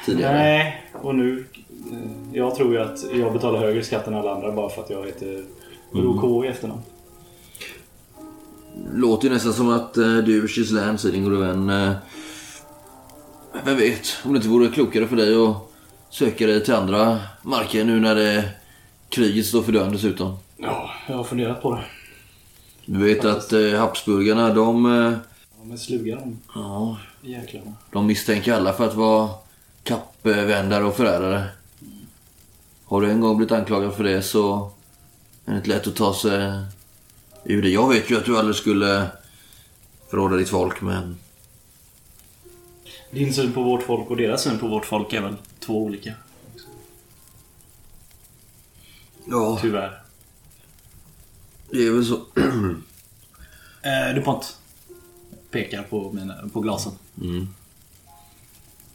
A: tidigare.
B: Nej, och nu... eh, Jag tror ju att jag betalar högre skatt än alla andra bara för att jag heter OK i efternamn.
A: Låter ju nästan som att eh, du, säger din gode vän... Eh, vem vet, om det inte vore klokare för dig att söka dig till andra marker nu när det, kriget står för dörren dessutom.
B: Ja, jag har funderat på det.
A: Du vet att eh, Habsburgarna, de, eh,
B: men sluga de
A: ja,
B: jäklarna.
A: de misstänker alla för att vara kappvändare och förrädare. har du en gång blivit anklagad för det så är det inte lätt att ta sig ur det. Jag vet ju att du aldrig skulle förråda ditt folk men
B: Din syn på vårt folk och deras syn på vårt folk är väl två olika.
A: ja,
B: Tyvärr.
A: det är väl så. [clears throat]
B: Eh, DuPont. Pekar på, mina, på glasen.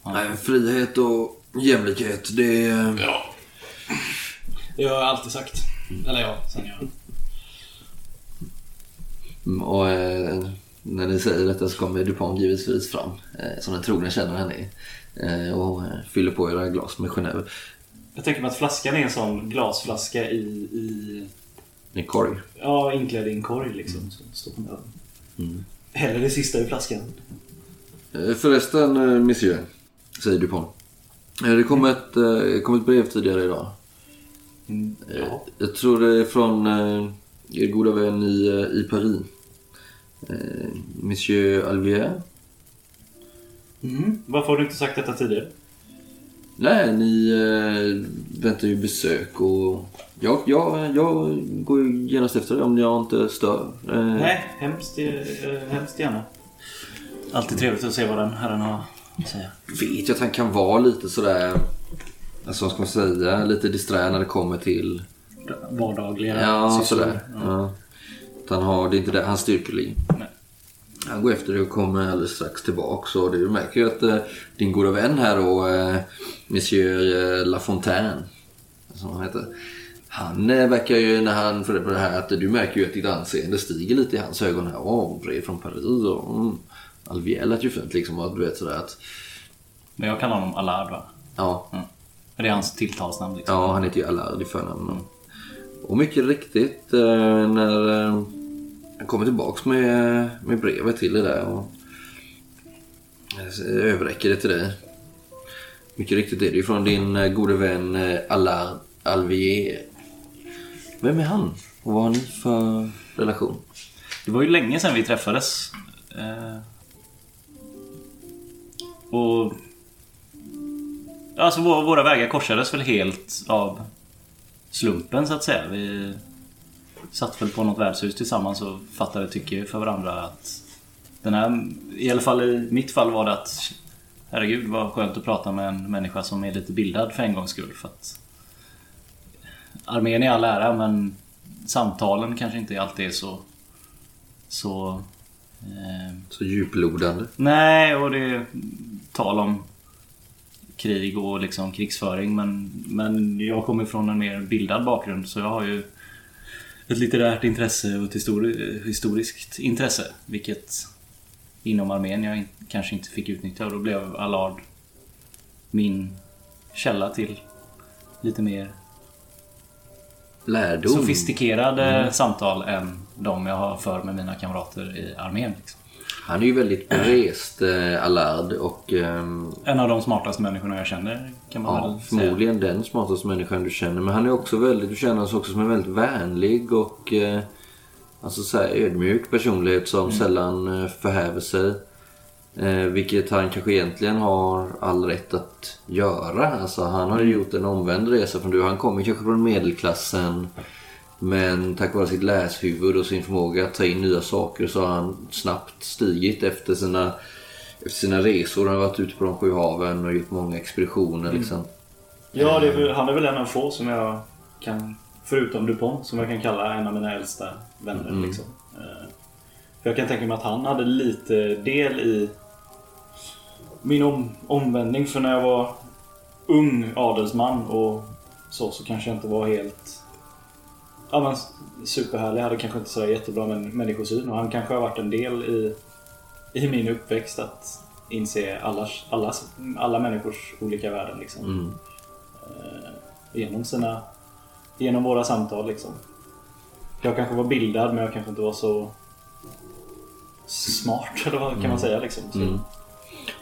A: Nej, frihet och jämlikhet det är...
B: Ja. Det har jag alltid sagt. Eller ja, sen jag...
A: Mm, Och eh, när ni säger detta så kommer DuPont givetvis fram eh, som den trogna kännare han är. Eh, och eh, fyller på era glas med Genève.
B: Jag tänker mig att flaskan är en sån glasflaska i... i
A: I korg.
B: ja, inklädd i en korg liksom. Som står på nöden. Hellre det sista i flaskan.
A: Eh, Förresten, eh, monsieur, säger Dupont. Eh, Det kom ett, kom ett brev tidigare idag.
B: Ja.
A: Jag tror det är från er goda vän i, i Paris. Monsieur Alvier.
B: Mm. Varför har du inte sagt detta tidigare?
A: Nej, ni eh, väntar ju besök och jag, jag, jag går ju genast efter det om jag inte stör. Eh,
B: Nej, hemskt, eh, hemskt gärna. Alltid trevligt att se vad den herren har att säga.
A: vet ju att han kan vara lite sådär, alltså vad ska man säga, lite disträ när det kommer till
B: Vardagliga
A: Ja,
B: sysslor.
A: sådär. Ja. Att Han har, det är inte det hans styrkeling.
B: Nej.
A: Han går efter det och kommer alldeles strax tillbaka. Och du märker ju att eh, din goda vän här då, eh, Monsieur eh, Lafontaine, som han heter. Han eh, verkar ju när han får reda på det här att du märker ju att ditt anseende stiger lite i hans ögon. här. Åh, brev från Paris och mm, Alvier lät ju fint liksom. Och du vet sådär att,
B: Men jag kallar honom Allard va?
A: ja,
B: Mm. Det är hans tilltalsnamn liksom.
A: Ja, han heter ju Allard i förnamn. Och mycket riktigt eh, när han kommer tillbaks med, med brevet till dig där och överräcker det till dig. Mycket riktigt är det ju från din eh, gode vän eh, Alain Alvier. Vem är han? Och vad har ni för relation?
B: Det var ju länge sedan vi träffades. Eh, och... Alltså våra, våra vägar korsades väl helt av slumpen så att säga. Vi satt väl på något värdshus tillsammans och fattade tycke för varandra att den här, i alla fall i mitt fall var det att herregud vad skönt att prata med en människa som är lite bildad för en gångs skull. För att armén är all ära men samtalen kanske inte alltid är så så... Eh,
A: Så djuplodande.
B: nej, och det är tal om krig och liksom krigsföring men, men jag kommer från en mer bildad bakgrund så jag har ju ett litterärt intresse och ett histori- historiskt intresse vilket inom armén jag kanske inte fick utnyttja och då blev Allard min källa till lite mer
A: Lärdom.
B: sofistikerade samtal än de jag har för med mina kamrater i armén. Liksom.
A: Han är ju väldigt berest, eh, Allard. Och ehm,
B: En av de smartaste människorna jag känner kan man
A: Ja,
B: väl säga.
A: förmodligen den smartaste människan du känner. Men han är också väldigt, du känner honom också som en väldigt vänlig och eh, alltså så här, ödmjuk personlighet som sällan eh, förhäver sig. Eh, vilket han kanske egentligen har all rätt att göra. Alltså, han har ju gjort en omvänd resa från du. Han kommer kanske från medelklassen. Men tack vare sitt läshuvud och sin förmåga att ta in nya saker så har han snabbt stigit efter sina, efter sina resor. Han har varit ute på de sju haven och gjort många expeditioner. Liksom.
B: Ja, är väl, han är väl en av få som jag kan, förutom DuPont, som jag kan kalla en av mina äldsta vänner.
A: Mm.
B: Liksom. Eh, För jag kan tänka mig att han hade lite del i min om, omvändning. För när jag var ung adelsman och så, så kanske jag inte var helt ja, men superhärlig. Jag hade kanske inte så jättebra män- människosyn. Och han kanske har varit en del i, i min uppväxt att inse allas, allas, alla människors olika värden. Liksom
A: Mm.
B: genom sina genom våra samtal liksom. Jag kanske var bildad men jag kanske inte var så smart eller vad kan man säga liksom.
A: Mm.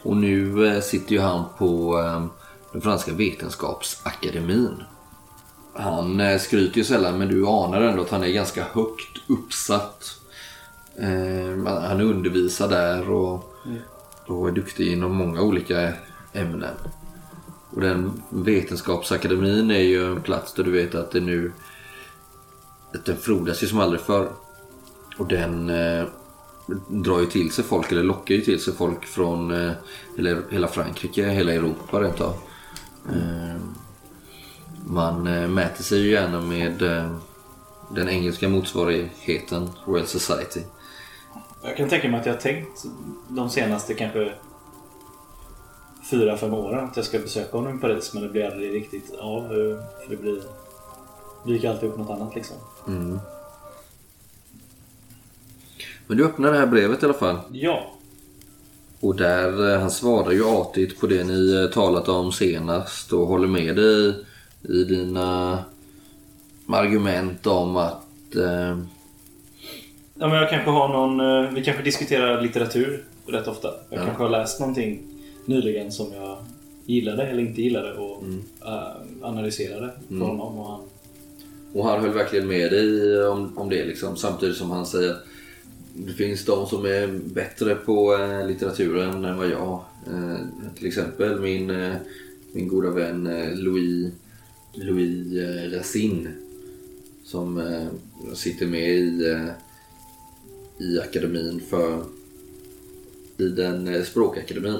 A: Och nu eh, sitter ju han på eh, den franska vetenskapsakademin. Han eh, skryter ju sällan men du anar ändå att han är ganska högt uppsatt. Eh, han undervisar där och, och är duktig inom många olika ämnen. Och den vetenskapsakademin är ju en plats där du vet att det nu att den frodas ju som aldrig förr. Och den eh, drar ju till sig folk, eller lockar ju till sig folk från eh, hela Frankrike, hela Europa rent av. Eh, man eh, mäter sig ju gärna med eh, den engelska motsvarigheten Royal Society.
B: Jag kan tänka mig att jag har tänkt de senaste kanske fyra, fem åren att jag ska besöka honom i Paris men det blir aldrig riktigt av. eh, För det blir... dyker alltid upp något annat liksom.
A: Mm. Men du öppnar det här brevet i alla fall.
B: Ja.
A: Och där, han svarar ju artigt på det ni talat om senast och håller med dig i dina argument om att eh,
B: Ja men jag kanske har någon... eh, Vi kanske diskuterar litteratur rätt ofta. Jag
A: Ja.
B: kanske har läst någonting nyligen som jag gillade eller inte gillade och eh, analyserade för honom och han...
A: Och han höll verkligen med dig om, om det liksom. Samtidigt som han säger att det finns de som är bättre på eh, litteraturen än vad jag. Till exempel min, min goda vän Louis, Louis eh, Racine. Som eh, sitter med i, eh, i akademin för i den språkakademin.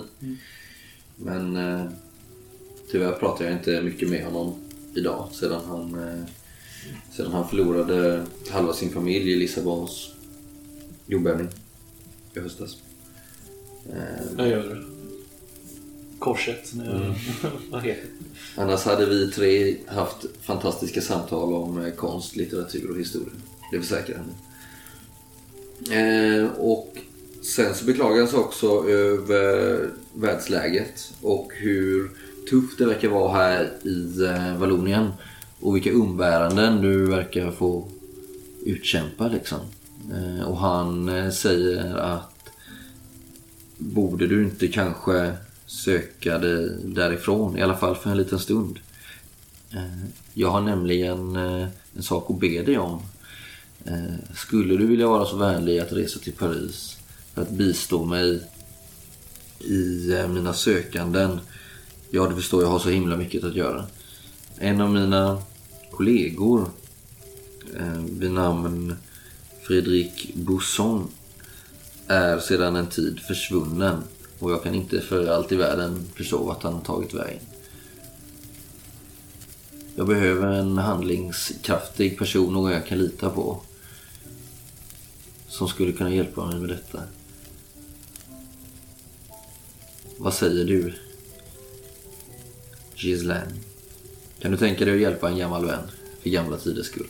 A: Men eh, tyvärr pratar jag inte mycket med honom idag sedan han sedan han förlorade halva sin familj i Lissabons jordbävning i höstas.
B: Jag gör korset. Mm. [laughs]
A: Annars hade vi tre haft fantastiska samtal om eh, konst, litteratur och historia. Det försäkrar han. Eh, och sen så sig också över världsläget och hur tufft det verkar vara här i eh, Vallonien. Och vilka umbäranden du verkar få utkämpa liksom. Eh, och han säger att borde du inte kanske söka dig därifrån, i alla fall för en liten stund. Eh, jag har nämligen eh, en sak att be dig om. Eh, skulle du vilja vara så vänlig att resa till Paris för att bistå mig i mina sökanden? Ja, du förstår, jag har så himla mycket att göra. En av mina kollegor vid namn Fredrik Bousson är sedan en tid försvunnen och jag kan inte för allt i världen förstå vart han har tagit vägen. Jag behöver en handlingskraftig person, någon jag kan lita på. Som skulle kunna hjälpa mig med detta. Vad säger du? Gislaine? Kan du tänka dig att hjälpa en gammal vän? För gamla tiders skull.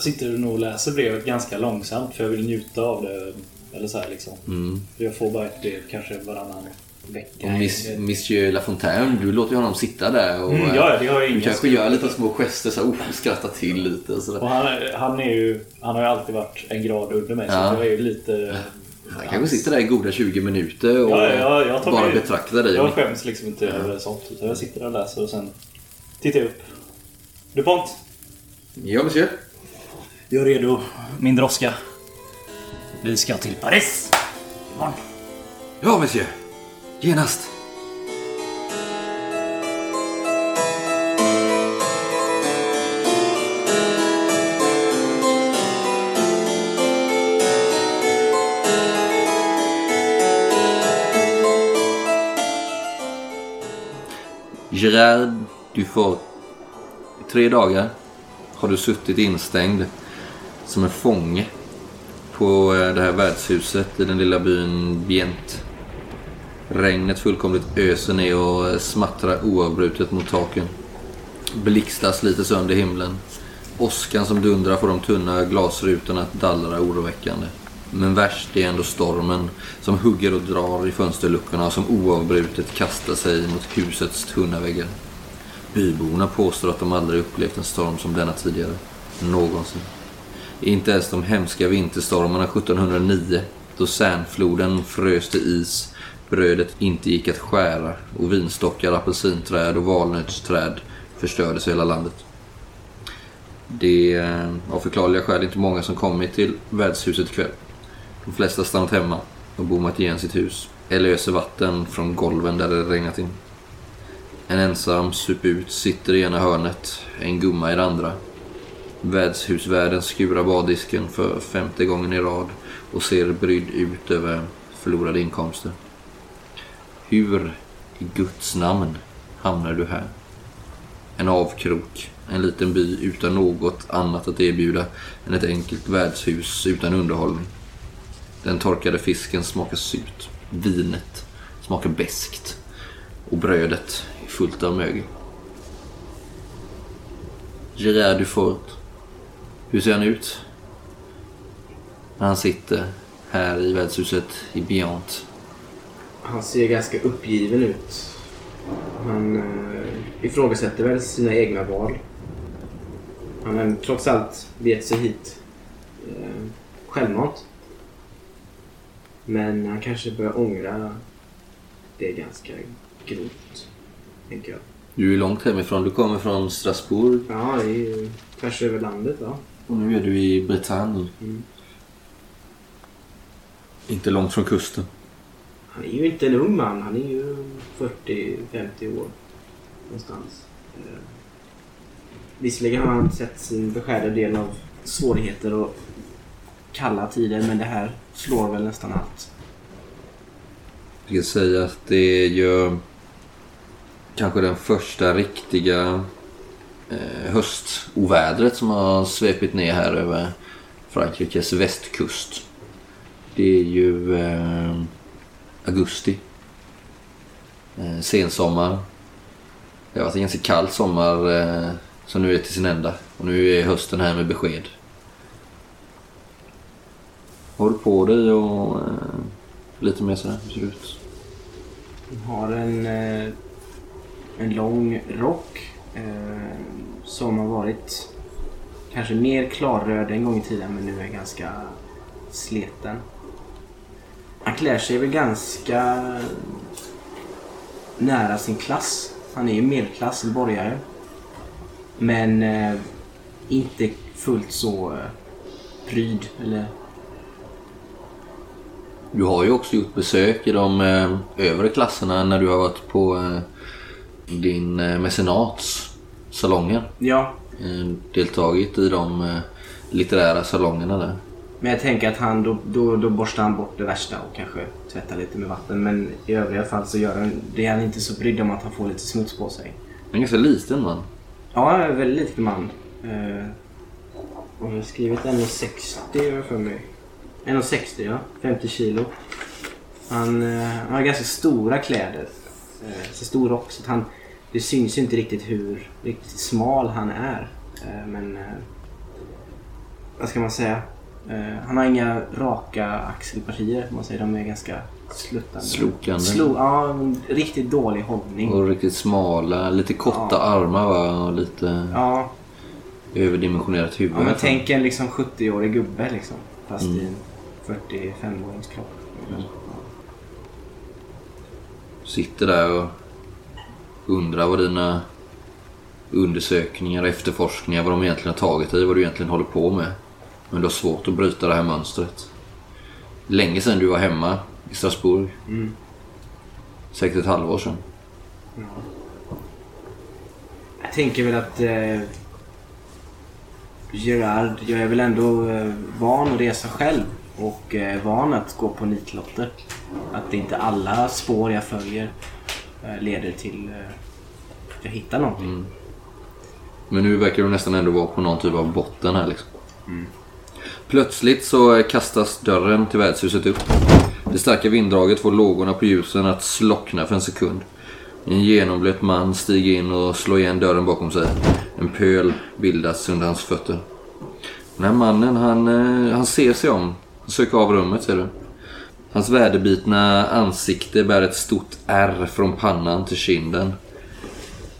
B: Sitter nog och läser brevet ganska långsamt för jag vill njuta av det. Eller så här liksom.
A: Mm.
B: Jag får bara ett brev kanske varannan vecka.
A: Och miss, Monsieur Lafontaine, du låter ju honom sitta där och...
B: Mm, ja, det har jag
A: Du kanske gör lite små gester så oh, skrattar till lite och sådär.
B: Och han, han, är ju, han har ju alltid varit en grad under mig
A: Ja.
B: så jag är ju lite...
A: Han kanske sitter där i goda 20 minuter och
B: Ja, ja, jag
A: bara
B: mig-
A: betraktar dig.
B: Jag skäms liksom inte över sånt. Utan jag sitter där och läser och sen tittar jag upp. DuPont,
A: Ja, monsieur.
B: Gör redo min droska. Vi ska till Paris imorgon.
A: Ja, monsieur. Genast. Gerard Dufort. I tre dagar har du suttit instängd som en fånge på eh, det här värdshuset i den lilla byn Bient. Regnet fullkomligt öser ner och smattrar oavbrutet mot taken. Blixtar sliter sönder himlen. Åskan som dundrar får de tunna glasrutorna att dallra oroväckande. Men värst är ändå stormen som hugger och drar i fönsterluckorna och som oavbrutet kastar sig mot husets tunna väggar. Byborna påstår att de aldrig upplevt en storm som denna tidigare. Någonsin. Inte ens de hemska vinterstormarna 1709 då Särnfloden frös till is, brödet inte gick att skära och vinstockar, apelsinträd och valnötsträd förstördes i hela landet. Det är av förklarliga skäl inte många som kommit till värdshuset ikväll. De flesta stannat hemma och bommat igen sitt hus eller öser vatten från golven där det regnat in. En ensam suput sitter i ena hörnet, en gumma i det andra. Värdshusvärden skurar baddisken för femte gången i rad och ser brydd ut över förlorade inkomster. Hur i Guds namn hamnar du här? En avkrok, en liten by utan något annat att erbjuda än ett enkelt värdshus utan underhållning. Den torkade fisken smakar surt. Vinet smakar beskt. Och brödet är fullt av mögel. Gerard Dufort. Hur ser han ut? När han sitter här i värdshuset i Biant.
D: Han ser ganska uppgiven ut. Han eh, ifrågasätter väl sina egna val. Han har trots allt begett sig hit eh, självmant. Men han kanske börjar ångra det ganska grovt, tänker jag.
A: Du är långt hemifrån. Du kommer från Strasbourg
D: Ja, det är ju tvärs över landet va?
A: Och nu är du i Bretagne.
D: Mm.
A: Inte långt från kusten.
D: Han är ju inte en ung man. Han är ju 40-50 år någonstans. Eh, Visserligen har han sett sin beskärda del av svårigheter och kalla tider men det här slår väl nästan allt.
A: Jag ska säga att det är ju kanske den första riktiga eh, höstovädret som har svepit ner här över Frankrikes västkust. Det är ju eh, augusti. Eh, sensommar. Det har varit en ganska kall sommar eh, som nu är till sin ända. Och nu är hösten här med besked. Vad har du på dig och eh, lite mer sådär? Hur ser det ut?
D: Jag har en, eh, en lång rock Eh, som har varit kanske mer klarröd en gång i tiden men nu är ganska sleten. Han klär sig väl ganska nära sin klass. Han är ju medelklass, borgare. Men eh, inte fullt så eh, pryd eller
A: Du har ju också gjort besök i de eh, övre klasserna när du har varit på eh, din eh, mecenats salonger.
D: ja,
A: Eh, deltagit i de eh, litterära salongerna där.
D: Men jag tänker att han då, då, då borstar han bort det värsta och kanske tvättar lite med vatten. Men i övriga fall så gör han, det är han inte så brydd om att han får lite smuts på sig.
A: En ganska liten man.
D: Ja, han är en väldigt liten man. Eh, och jag har skrivit 1,60 har jag för mig. 1,60 ja. 50 kilo. Han, eh, han har ganska stora kläder. Eh, så stor rock så att han, det syns ju inte riktigt hur riktigt smal han är. Eh, men eh, vad ska man säga? Eh, han har inga raka axelpartier. Man säger. De är ganska sluttande.
A: Slokande.
D: Slo, ja, riktigt dålig hållning.
A: Och riktigt smala, lite korta
D: Ja.
A: armar va? Och lite
D: Ja,
A: överdimensionerat huvud.
D: Ja, men tänk en liksom 70-årig gubbe liksom. Fast
A: Mm.
D: i en 45-åringskropp.
A: Sitter där och undrar vad dina undersökningar och efterforskningar, vad de egentligen har tagit dig, vad du egentligen håller på med. Men du har svårt att bryta det här mönstret. Länge sedan du var hemma i Strasbourg.
D: Mm.
A: Säkert ett halvår sedan.
D: Jag tänker väl att eh, Gerard, jag är väl ändå eh, van att resa själv och eh, van att gå på nitlotter. Att det inte alla spår jag följer leder till eh, att jag hittar någonting.
A: Men nu verkar du nästan ändå vara på någon typ av botten här liksom. Plötsligt så kastas dörren till värdshuset upp. Det starka vinddraget får lågorna på ljusen att slockna för en sekund. En genomblöt man stiger in och slår igen dörren bakom sig. En pöl bildas under hans fötter. Den här mannen han, eh, han ser sig om. Han söker av rummet ser du. Hans väderbitna ansikte bär ett stort ärr från pannan till kinden.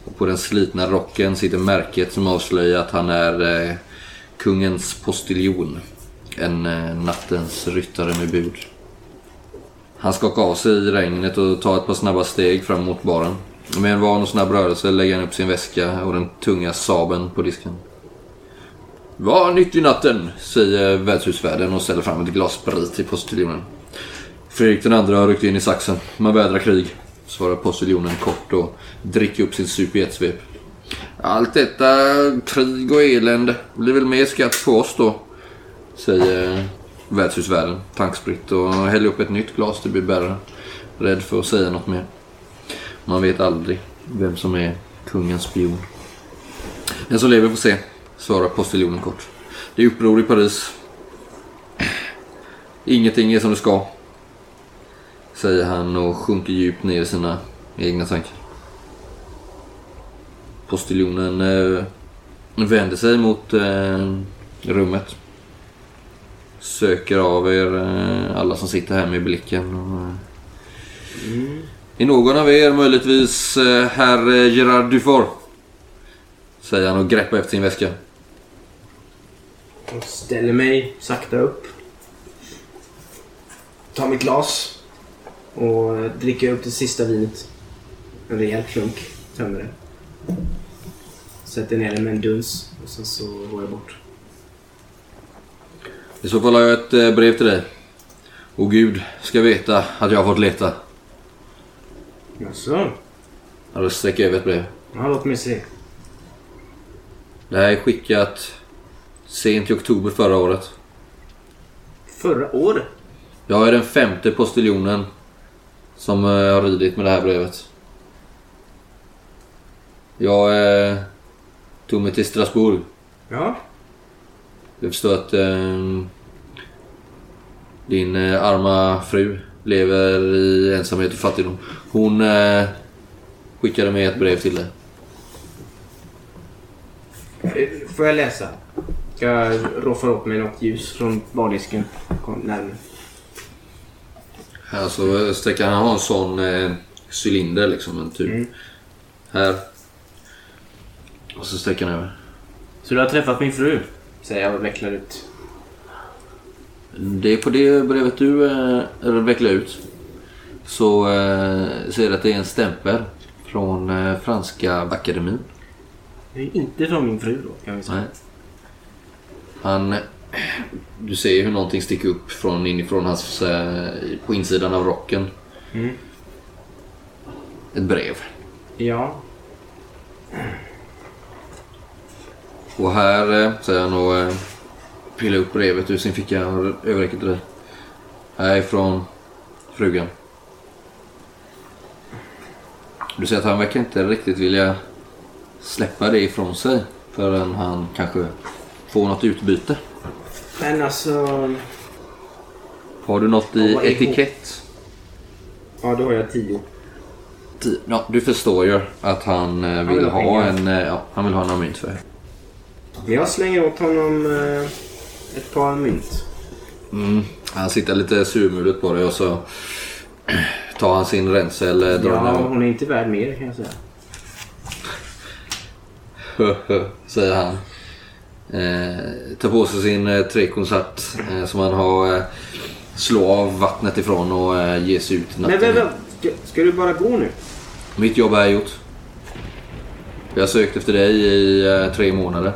A: Och på den slitna rocken sitter märket som avslöjar att han är eh, kungens postiljon. En eh, nattens ryttare med bud. Han skakar av sig i regnet och tar ett par snabba steg fram mot baren. Med en van och snabb rörelse lägger han upp sin väska och den tunga saben på disken. Var nytt i natten, säger värdshusvärden och ställer fram ett glas sprit till postiljonen. Fredrik den andra har ryckt in i saxen. Man vädrar krig. Svarar postiljonen kort och dricker upp sin sup i ett svep. Allt detta krig och elände blir väl mer skatt på oss då. Säger värdshusvärden tankspritt och häller upp ett nytt glas till budbäraren. Rädd för att säga något mer. Man vet aldrig vem som är kungens spion. Den som lever får se, svarar postiljonen kort. Det är uppror i Paris. Ingenting är som det ska. Säger han och sjunker djupt ner i sina egna tankar. Postiljonen eh, vänder sig mot eh, rummet. Söker av er eh, alla som sitter här med blicken. Och, eh, Är någon av er möjligtvis eh, herr eh, Gerard Dufour? Säger han och greppar efter sin väska.
D: Jag ställer mig sakta upp. Tar mitt glas. Och dricker upp det sista vinet. En rejäl klunk. Tömmer det. Sätter ner det med en duns. Och sen så går jag bort.
A: I så fall har jag ett eh, brev till dig. Och Gud ska veta att jag har fått leta.
D: Jaså?
A: Jag sträcker över ett brev.
D: Ja, låt mig se.
A: Det här är skickat sent i oktober förra året.
D: Förra året?
A: Jag är den femte postiljonen som eh, har ridit med det här brevet. Jag eh, tog mig till Strasbourg.
D: Ja.
A: Jag förstår att eh, din eh, arma fru lever i ensamhet och fattigdom. Hon eh, skickade med ett brev till dig.
D: Eh, Får jag läsa? Jag roffar upp mig något ljus från bardisken. Kom närmare.
A: Här så sträcker han ha en sån eh, cylinder liksom. En typ.
D: Mm.
A: Här. Och så sträcker han över.
D: Så du har träffat min fru? Säger jag och vecklar ut.
A: Det är på det brevet du eh, vecklar ut. Så eh, ser du att det är en stämpel från eh, Franska Akademin.
D: Det är inte från min fru då kan vi säga.
A: Nej. Han... Du ser hur någonting sticker upp från inifrån hans... På insidan av rocken.
D: Mm.
A: Ett brev.
D: Ja.
A: Och här, eh, säger han och eh, pillar upp brevet ur sin ficka och överräcker till dig. Här är från frugan. Du ser att han verkar inte riktigt vilja släppa det ifrån sig förrän han kanske får något utbyte.
D: Men alltså...
A: Har du något i etikett?
D: Ja, då har jag tio.
A: Ti- Ja, du förstår ju att han eh, vill
D: ha pengar.
A: en, eh, ja, han vill ha en mynt för det.
D: Men jag slänger åt honom eh, ett par mynt.
A: Mm. Han sitter lite surmulet på det och så [clears throat] tar han sin ränsel, eh, drar
D: Ja, hon är inte värd mer kan jag säga. [laughs]
A: säger han. Eh, tar på sig sin eh, trekonsert eh, som han har eh, slå av vattnet ifrån och eh, ge sig ut i
D: Men
A: natten.
D: vänta, ska, ska du bara gå nu?
A: Mitt jobb är gjort. Jag har sökt efter dig i eh, tre månader.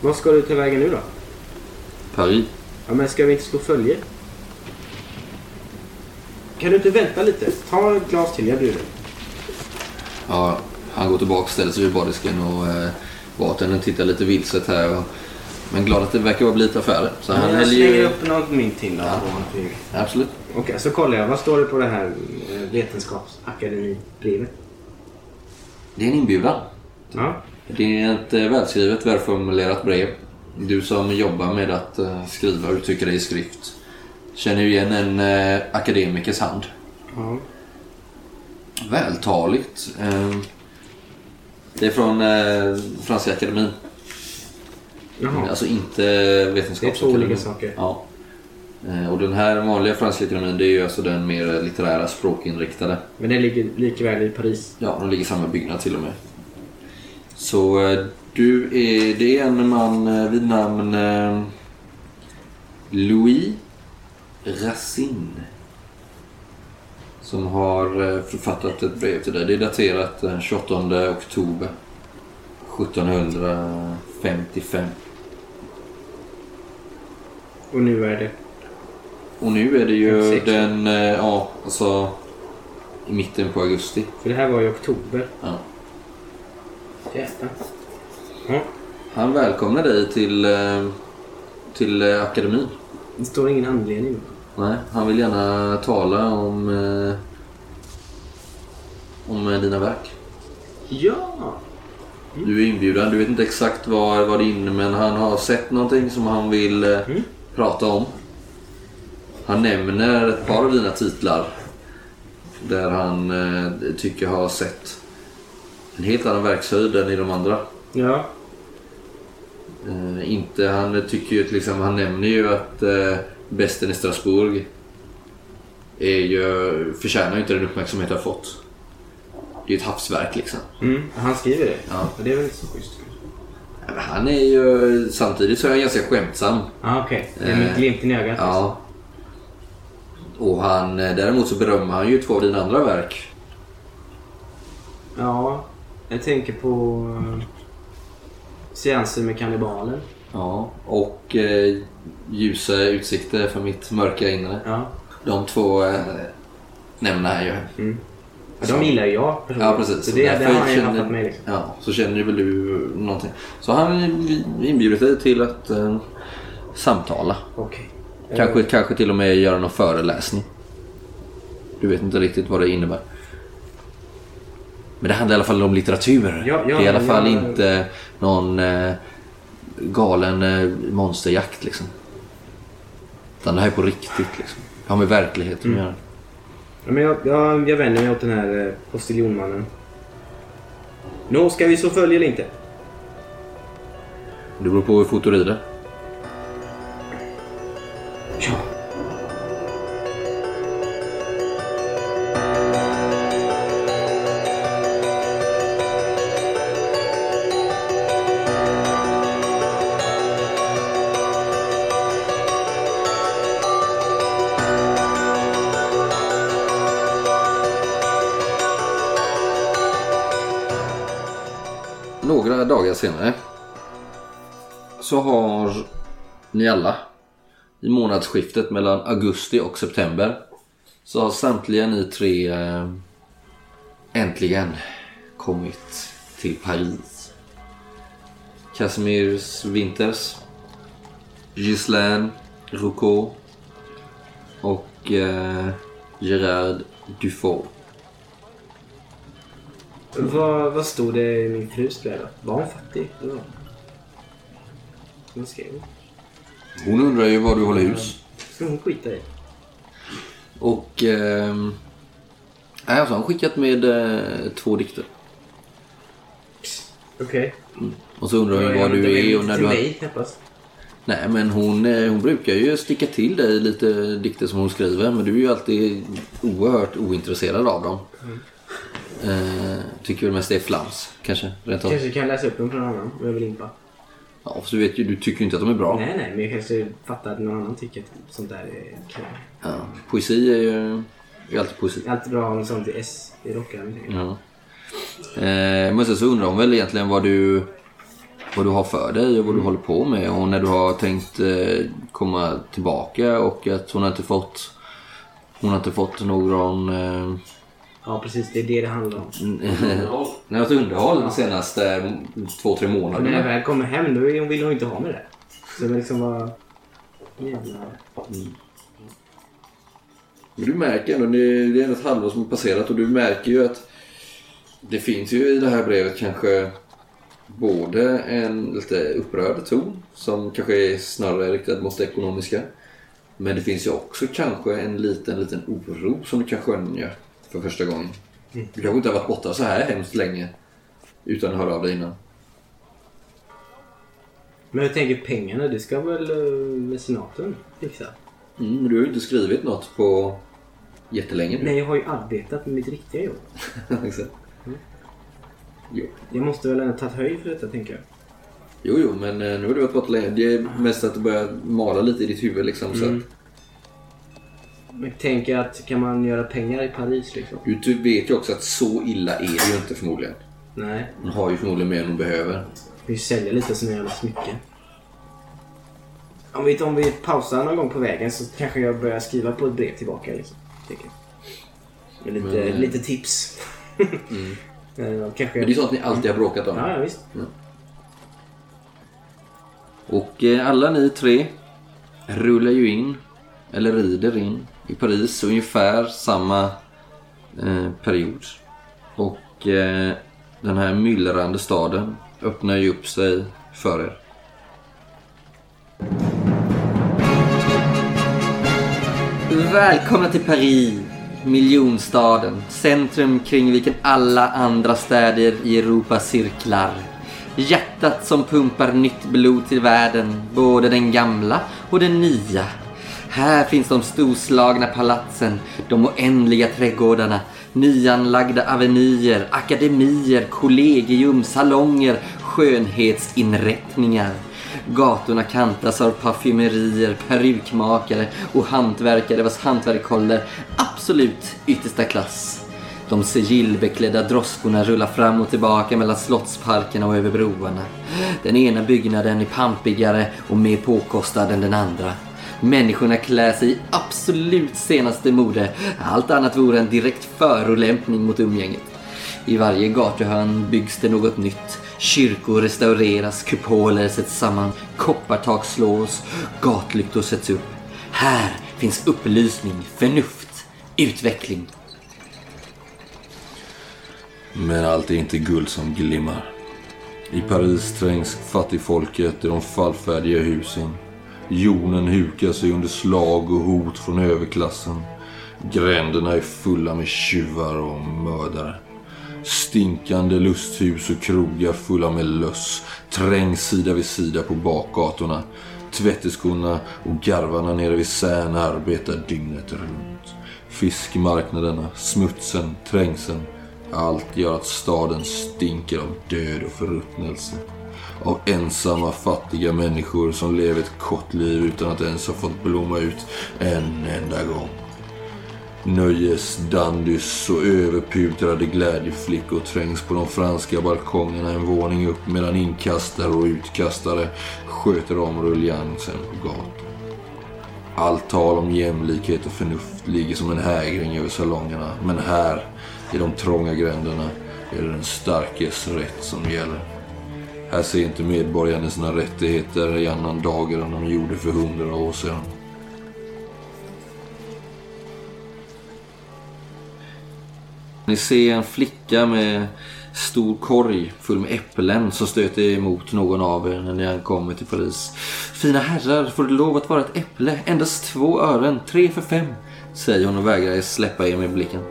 D: Vad ska du ta vägen nu då?
A: Paris.
D: Ja, men ska vi inte slå följe? Kan du inte vänta lite? Ta ett glas till, jag bjuder.
A: Ja, han går tillbaka och ställer sig vid bardisken och eh, bartendern tittar lite vilset här. Och, men glad att det verkar vara lite affärer. Så han
D: jag slänger
A: ju...
D: upp något mynt till.
A: Ja. Absolut.
D: Okej, så kollar jag. Vad står det på det här eh, vetenskapsakademibrevet?
A: Det är en inbjudan.
D: Ja.
A: Det är ett eh, välskrivet, välformulerat brev. Du som jobbar med att eh, skriva och uttrycka dig i skrift känner ju igen en eh, akademikers hand.
D: ja.
A: Vältaligt. Eh, det är från eh, Franska akademin.
D: Jaha.
A: Alltså inte
D: Det är två
A: vetenskapsakademin.
D: olika saker.
A: Ja. Eh, Och den här vanliga franska akademin det är ju alltså den mer litterära språkinriktade.
D: Men det ligger likväl i Paris.
A: Ja, de ligger i samma byggnad till och med. Så eh, du är, det är en man vid namn Louis Racine. Som har eh, författat ett brev till dig. Det är daterat den 28 oktober 1755.
D: Och nu är det...
A: Och nu är det ju
D: 56.
A: den, eh, ja, alltså i mitten på augusti.
D: För det här var i oktober.
A: Ja.
D: Jävlar. Ja.
A: Han välkomnar dig till, eh, till akademin.
D: Det står ingen anledning.
A: Nej, han vill gärna tala om, eh, om eh, dina verk.
D: Ja!
A: Du är inbjuden. Du vet inte exakt vad, vad det är inne men han har sett någonting som han vill eh,
D: Mm.
A: prata om. Han nämner ett par av dina titlar. Där han eh, tycker har sett en helt annan verkshöjd än i de andra.
D: Ja.
A: Eh, inte, han tycker ju till exempel, han nämner ju att eh, Besten i Strasbourg är ju, förtjänar ju inte den uppmärksamhet det har fått. Det är ju ett havsverk liksom.
D: Mm. Han skriver det?
A: Ja.
D: Det är väl inte så schysst?
A: Ja, Han är ju, samtidigt så är han ganska skämtsam.
D: Ja, okej. Det är med
A: Eh,
D: glimten i ögat.
A: Ja. Och han, eh, däremot så berömmer han ju två av dina andra verk.
D: Ja. Jag tänker på eh, seanser med kannibalen.
A: Ja. Och eh, ljusa utsikter för mitt mörka inre.
D: Ja.
A: De två eh, nämner han ju.
D: ja de gillar jag personligen.
A: Ja precis.
D: Så det, har han ju
A: känner-
D: haft med liksom.
A: Ja, så känner väl du någonting. Så han inbjuder dig till att eh, samtala.
D: Okej.
A: Kanske, kanske till och med göra någon föreläsning. Du vet inte riktigt vad det innebär. Men det handlar i alla fall om litteratur.
D: Ja, ja,
A: det är i alla fall
D: ja.
A: inte någon eh, galen eh, monsterjakt liksom. Utan det här är på riktigt liksom. Det har med verkligheten
D: Mm.
A: att göra.
D: Ja, men jag, jag, jag vänder mig åt den här eh, postiljonmannen. Nå, ska vi så följa eller inte?
A: Det beror på hur fort du rider.
D: Ja.
A: Senare så har ni alla i månadsskiftet mellan augusti och september så har samtliga ni tre eh, äntligen kommit till Paris. Casimirs Winters, Ghislaine Roucault och eh, Gerard Dufault.
D: Vad, vad stod det i min frus då? Var hon fattig? Det var... Skrev hon?
A: Hon undrar ju var du håller hus.
D: Ska hon skita i?
A: Och... nej, alltså, han skickat med eh, två dikter.
D: Okej.
A: Och så undrar hon var du är och när du har...
D: mig knappast.
A: Nej men hon, eh, hon brukar ju sticka till dig lite dikter som hon skriver. Men du är ju alltid oerhört ointresserad av dem. Eh, tycker väl mest det är flams kanske. Rent av.
D: Kanske kan läsa upp dem för någon annan om jag vill impa.
A: Ja, för du vet ju, du tycker ju inte att de är bra.
D: Nej, nej, men jag kanske fattar att någon annan tycker att sånt där är kul.
A: Ja, poesi är ju är alltid poesi.
D: Det är alltid bra att ha en sån till S i rockaren.
A: Ja. Eh, men sen så undrar hon väl egentligen vad du, vad du har för dig och vad du håller på med och när du har tänkt eh, komma tillbaka och att hon har inte fått hon har inte fått någon eh,
D: Ja, precis. Det är det det handlar om. [laughs]
A: något underhåll de senaste två, tre
D: Och när jag
A: månaderna.
D: väl kommer hem då hon- vill hon inte ha med det. Så det liksom var... Jävlar.
A: Men du märker ändå, det det är ett halvår som har passerat och du märker ju att det finns ju i det här brevet kanske både en lite upprörd ton som kanske är snarare riktad mot det ekonomiska. Men det finns ju också kanske en liten, liten oro som du kan skönja för första gången. Du kanske inte har varit borta så här hemskt länge utan att höra av dig innan.
D: Men jag tänker pengarna, det ska väl uh, mecenaten fixa?
A: Mm, men du har ju inte skrivit något på jättelänge nu.
D: Nej, jag har ju arbetat med mitt riktiga jobb. [laughs]
A: Exakt. Jo.
D: Jag måste väl ändå tagit höjd för detta, tänker jag.
A: Jo, jo, men eh, nu har du varit borta länge. Det är mest att det börjar mala lite i ditt huvud liksom. Så
D: Mm.
A: att
D: Men jag tänker att kan man göra pengar i Paris liksom?
A: du vet ju också att så illa är det ju inte förmodligen.
D: Nej.
A: Hon har ju förmodligen mer än hon behöver.
D: Vi säljer lite såna jävla smycken. Om vi, om vi pausar någon gång på vägen så kanske jag börjar skriva på ett brev tillbaka. Liksom. Med lite,
A: Men, eh,
D: lite tips. [laughs] Eh, och kanske...
A: Men det är sånt ni alltid har bråkat om.
D: Ja, ja, visst.
A: Och eh, alla ni tre rullar ju in, eller rider in, i Paris ungefär samma eh, period. Och eh, den här myllrande staden öppnar ju upp sig för er. Välkomna till Paris, miljonstaden. Centrum kring vilken alla andra städer i Europa cirklar. Hjärtat som pumpar nytt blod till världen, både den gamla och den nya. Här finns de storslagna palatsen, de oändliga trädgårdarna, nyanlagda avenyer, akademier, kollegium, salonger, skönhetsinrättningar. Gatorna kantas av parfymerier, perukmakare och hantverkare vars hantverk håller absolut yttersta klass. De sigillbeklädda droskorna rullar fram och tillbaka mellan slottsparkerna och över broarna. Den ena byggnaden är pampigare och mer påkostad än den andra. Människorna klär sig i absolut senaste mode. Allt annat vore en direkt förolämpning mot umgänget. I varje gatuhörn byggs det något nytt. Kyrkor restaureras, kupoler sätts samman, koppartak slås, gatlyktor sätts upp. Här finns upplysning, förnuft, utveckling.
G: Men allt är inte guld som glimmar. I Paris trängs fattigfolket i de fallfärdiga husen. Jonen hukar sig under slag och hot från överklassen. Gränderna är fulla med tjuvar och mördare. Stinkande lusthus och krogar fulla med löss trängs sida vid sida på bakgatorna. Tvätteskorna och garvarna nere vid Särn arbetar dygnet runt. Fiskmarknaderna, smutsen, trängseln. Allt gör att staden stinker av död och förruttnelse. Av ensamma fattiga människor som lever ett kort liv utan att ens ha fått blomma ut en enda gång. Nöjes, dandys och överpudrade glädjeflickor trängs på de franska balkongerna en våning upp medan inkastare och utkastare sköter om ruljangsen på gatan. Allt tal om jämlikhet och förnuft ligger som en hägring över salongerna. Men här, i de trånga gränderna, är det den starkes rätt som gäller. Här ser inte medborgarna sina rättigheter i annan dager än de gjorde för hundra år sedan.
A: Ni ser en flicka med stor korg full med äpplen som stöter emot någon av er när ni ankommer till Paris. Fina herrar, får det lov att vara ett äpple? Endast två ören, tre för fem, säger hon och vägrar släppa er med blicken.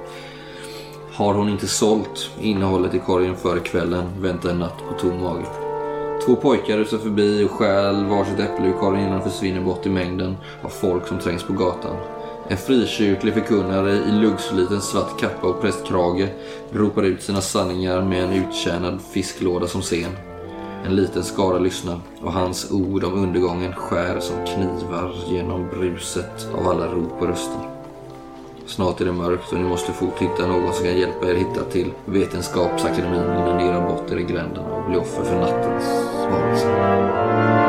A: Har hon inte sålt innehållet i korgen före kvällen väntar en natt på tom mage. Två pojkar rusar förbi och stjäl varsitt äpple ur korgen innan de försvinner bort i mängden av folk som trängs på gatan. En frikyrklig förkunnare i luggsliten svart kappa och prästkrage ropar ut sina sanningar med en uttjänad fisklåda som scen. En liten skara lyssnar och hans ord om undergången skär som knivar genom bruset av alla rop och röster. Snart är det mörkt och ni måste fort hitta någon som kan hjälpa er hitta till Vetenskapsakademin innan ni gör bort er i gränderna och blir offer för nattens varelser.